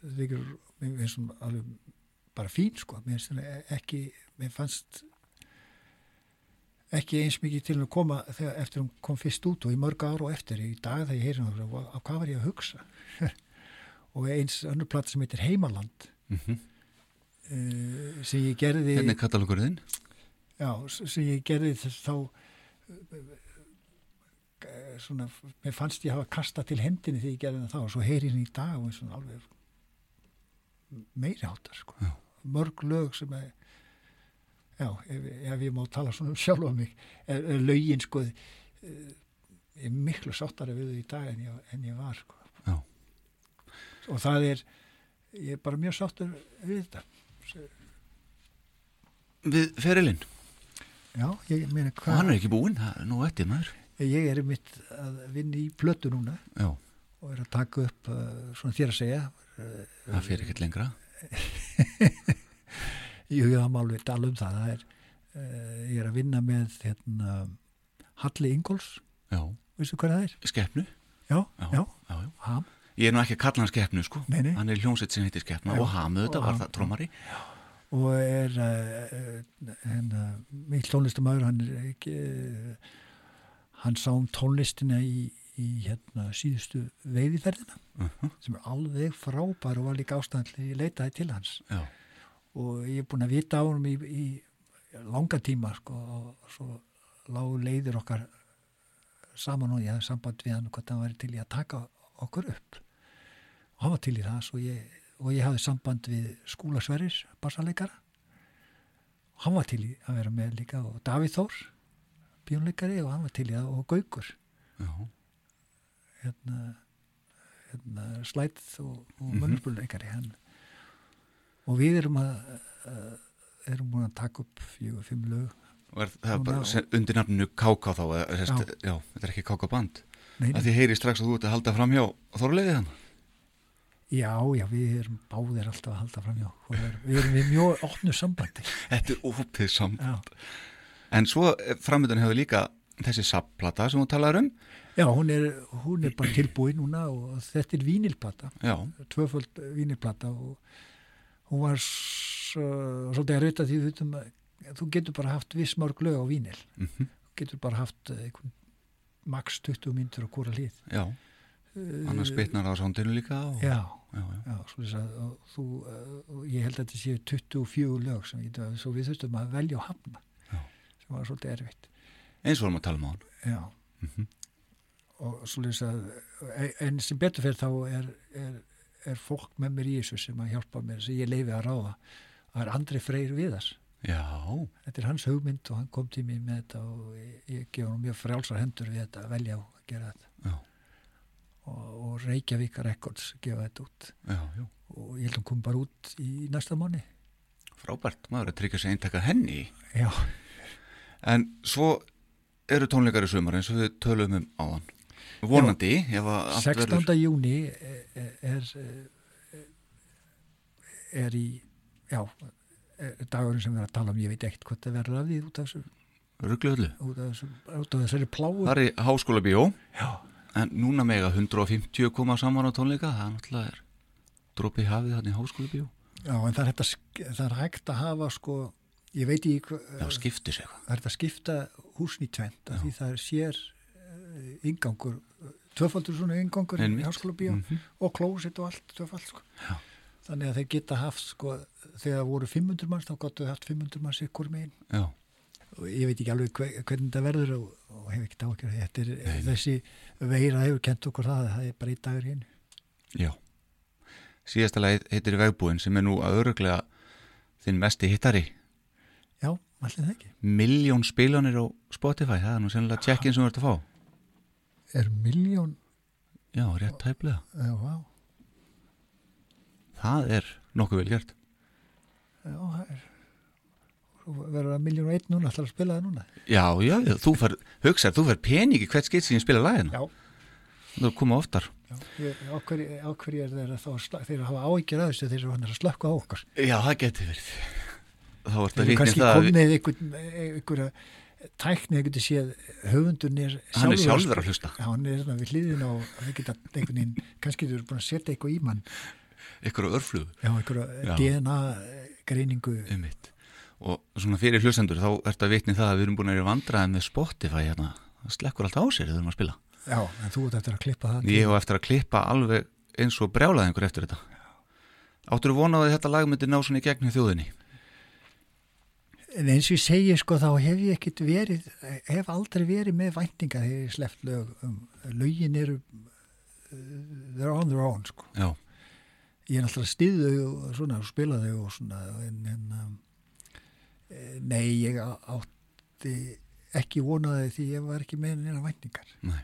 það er alveg bara fín sko, mér ekki mér fannst ekki eins mikið til að koma þegar eftir hún kom fyrst út og í mörg ára og eftir í dag þegar ég heyri hún á hvað var ég að hugsa <laughs> og eins önnur plata sem heitir Heimaland Mm uh, sem ég gerði Hvernig er katalógurinn? Já, sem ég gerði þess þá eh, svona, mér fannst ég hafa kastað til hendinni þegar ég gerði það þá og svo heyri henni í dag og svona alveg meiri áttar sko. Já. Mörg lög sem er já, ef, ef ég má tala svona um sjálf á mig er, er lögin sko eh, er miklu sáttari við þau í dag en ég, en ég var sko. Já. og það er ég er bara mjög sáttur við þetta Við ferilinn. já, ég meina Og hvað hann er ekki búinn, nú eftir maður. Ég er mitt að vinna í plötu núna Já, og er að taka upp uh, svona þér að segja það fer ekkert lengra. Jú, það má alveg tala um það, það er, uh, ég er að vinna með hérna, Halli Ingóls Já, veistu hvað það er? skeppnu. Já, Já, já, já, já. ham Ég er nú ekki að kalla hann skeppnu, sko. Nei, nei. Hann er hljómsveit sem heitir skeppna Já, og hamuð þetta og var það trómari. og er uh, hérna, mitt tónlistamæður hann hann sá um tónlistina í, í hérna síðustu veiðiferðina Uh sem er alveg frábær og var líka ástæðan til ég leitaði til hans. Já, og ég er búin að vita á honum í, í langa tíma sko, og svo lágu leiðir okkar saman og ég hafði samband við hann hvort hann væri til í að taka okkur upp. Og hann var til í það svo ég, og ég hafði samband við Skúla Sverris, bassaleikara og hann var til í að vera með líka og Davíð Þór bjónleikari og hann var til í það og Gaukur. Já, hérna, hérna slætt og, og Mhm. mönnurspurleikari hann og við erum að uh, erum búin að taka upp fjögur, fimm lög og er það er bara undir nafninu KK þá, eða, sest, Já. já, þetta er ekki KK band. Að þið heyri strax að þú ert að halda fram hjá Þorleiði hann. já, já, við erum báðir alltaf að halda fram hjá og við erum, við mjög opnu sambandi <laughs> Þetta er opið samt. já, En svo framöndan hefur líka þessi sapplata sem þú talar um. já hún, er, hún er bara tilbúin núna og þetta er vínilplata. Tvöföld vínilplata og hún var svo, svolítið að rauta því veitum að þú getur bara haft viss mörg lög á vínil. Mm getur bara haft eh, max 20 myndur á hvora hlið. Já, annars bitnar á sándinu líka. Og, já, já, já. já svo þess að þú, og ég held að þetta séu 24 lög sem ég, við þurftum að velja og hafna sem var svolítið erfitt Eins og varum að tala um á hann. já Mhm. og svo þess að en sem betur fyrir þá er, er, er fólk með mér í þessu sem að hjálpa mér sem ég leifi að ráða það er Andri Freyr Viðars Já, þetta er hans hugmynd og hann kom til mér með þetta og ég, ég gef hann mjög frjálsar hendur við þetta að velja að gera þetta Já. og, og Reykjavík Records gefa þetta út já, já. og ég held að hann kom bara út í næsta mánu Frábært, maður er að tryggja sig eintaka henni. já, En svo eru tónleikar í sumar eins og við tölum um áðan. Vonandi, ef að allt 16. verður... júni er, er er í já, er dagurinn sem við erum að tala um ég veit ekkert hvað það verður af því út af, þessu, Ruggluðlu. út af, þessu, út af þessari pláu Það er í háskóla bíó, já, en núna mega 150 koma saman á tónleika, það er náttúrulega er dropi hafið þannig í háskóla bíó. já, en það er, hægt að, það er hægt að hafa sko, ég veit ekki Já, skiptis eitthvað. það er að skipta húsin í tvent af því það er sér uh, ingangur, tvöfaldur svona ingangur í háskóla bíó Mhm. og klósit og allt tvöfald sko. Þannig að þeir geta haft sko, þegar það voru 500 manns þá gáttu þau haft 500 manns ykkur megin og ég veit ekki alveg hve- hvernig þetta verður og, og hef ekki dákjör þetta er þessi veira hefur kent okkur það það er bara í dagur hinn já. Síðasta lagið heitir Vegbúin sem er nú að öruglega þinn mesti hittari. Já, allir það ekki Miljón spilanir á Spotify, það er nú sennilega tjekkin sem þú ert að fá. er miljón, Já, rétt tæplega. já, vá Það er nokkuð vel gert. já, það er verður að miljón og einn núna ætlar að spila það núna Já, já, þú fær, hugsar, þú fær peningi hvert skitt sem ég spila lagina. já, Þú er koma oftar. já. Ég, á, hverju, á hverju er þeir að þá sla- þeir að hafa áhyggjur af þessu þeir eru hann að slökka á okkar Já, það geti verið. Þá að eru vitni kannski það að komnið einhverja tækni þeir getur séð höfundun er hann er sjálfur að hlusta. Hann er svona við hliðin og þeir geta einhvern veginn, kannski þeir eru búin að setja eitthvað í mann á örflugu. Já, Já. DNA greiningu Einmitt. Og svona fyrir hlustendur þá ert að vitni það að við erum búin að vera vandraði með Spotify hérna. Það slekkur allt á sér þegar við erum að spila. Já, en þú ert eftir að klippa það Ég hef eftir að klippa alveg eins og brjálaði einhver eftir þetta. Áttur þú vonað að þetta lag myndi ná svona í gegnum þjóðinni? En eins og ég segi sko þá hef ég ekkit verið hef aldrei verið með væntinga þegar ég sleppt lög um, lögin eru uh, they're on their own sko Já, ég er alltaf þau og svona og spila þau og svona en, en um, eh, nei ég átti ekki vonaði því ég var ekki með neina væntingar nei.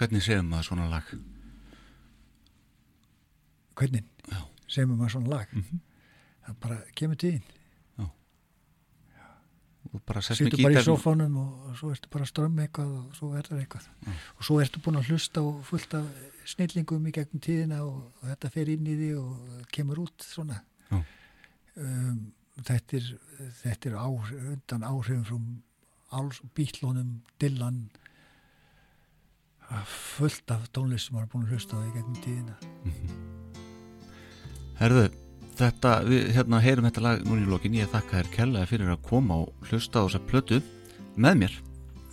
Hvernig séum maður svona lag? hvernig Já. sem maður svona lag Mhm. það bara kemur til Og bara í gítar. sófánum og svo ertu bara að strömma eitthvað og svo er það eitthvað. Og svo ertu búin að hlusta og fullt af snillingum í gegnum tíðina og, og þetta fer inn í því og kemur út svona. Já. Um, þetta er, þetta er á, undan áhrifum frá bílónum, Dylan, fullt af tónlist sem maður er búin að hlusta á í gegnum tíðina. Herðu, þetta, við hérna heyrum þetta lag núna í lokin. Ég þakka þér kellaði fyrir að koma og hlusta á þessa plötu með mér.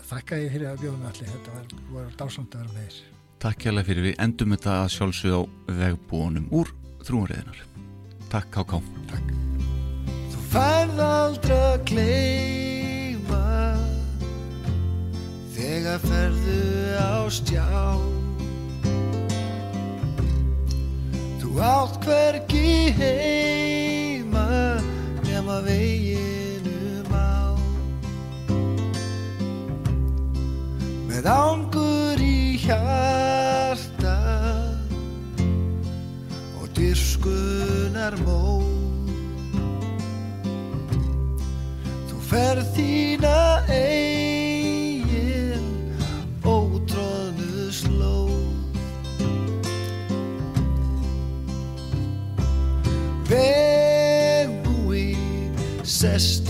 Þakka ég fyrir að bjóða mig allir, þetta var, var dásamt að vera með þér. Takk kærlega fyrir við endum þetta að sjálfsögða á vegbúunum úr þrúanriðinar. Takk Káká. Þú færð aldrei að gleyma Þegar ferðu á stjá Þú átt hvergi heima Nema veginum á Með ángur í hjarta Og dyrkunar mó Þú ferð þína eigin success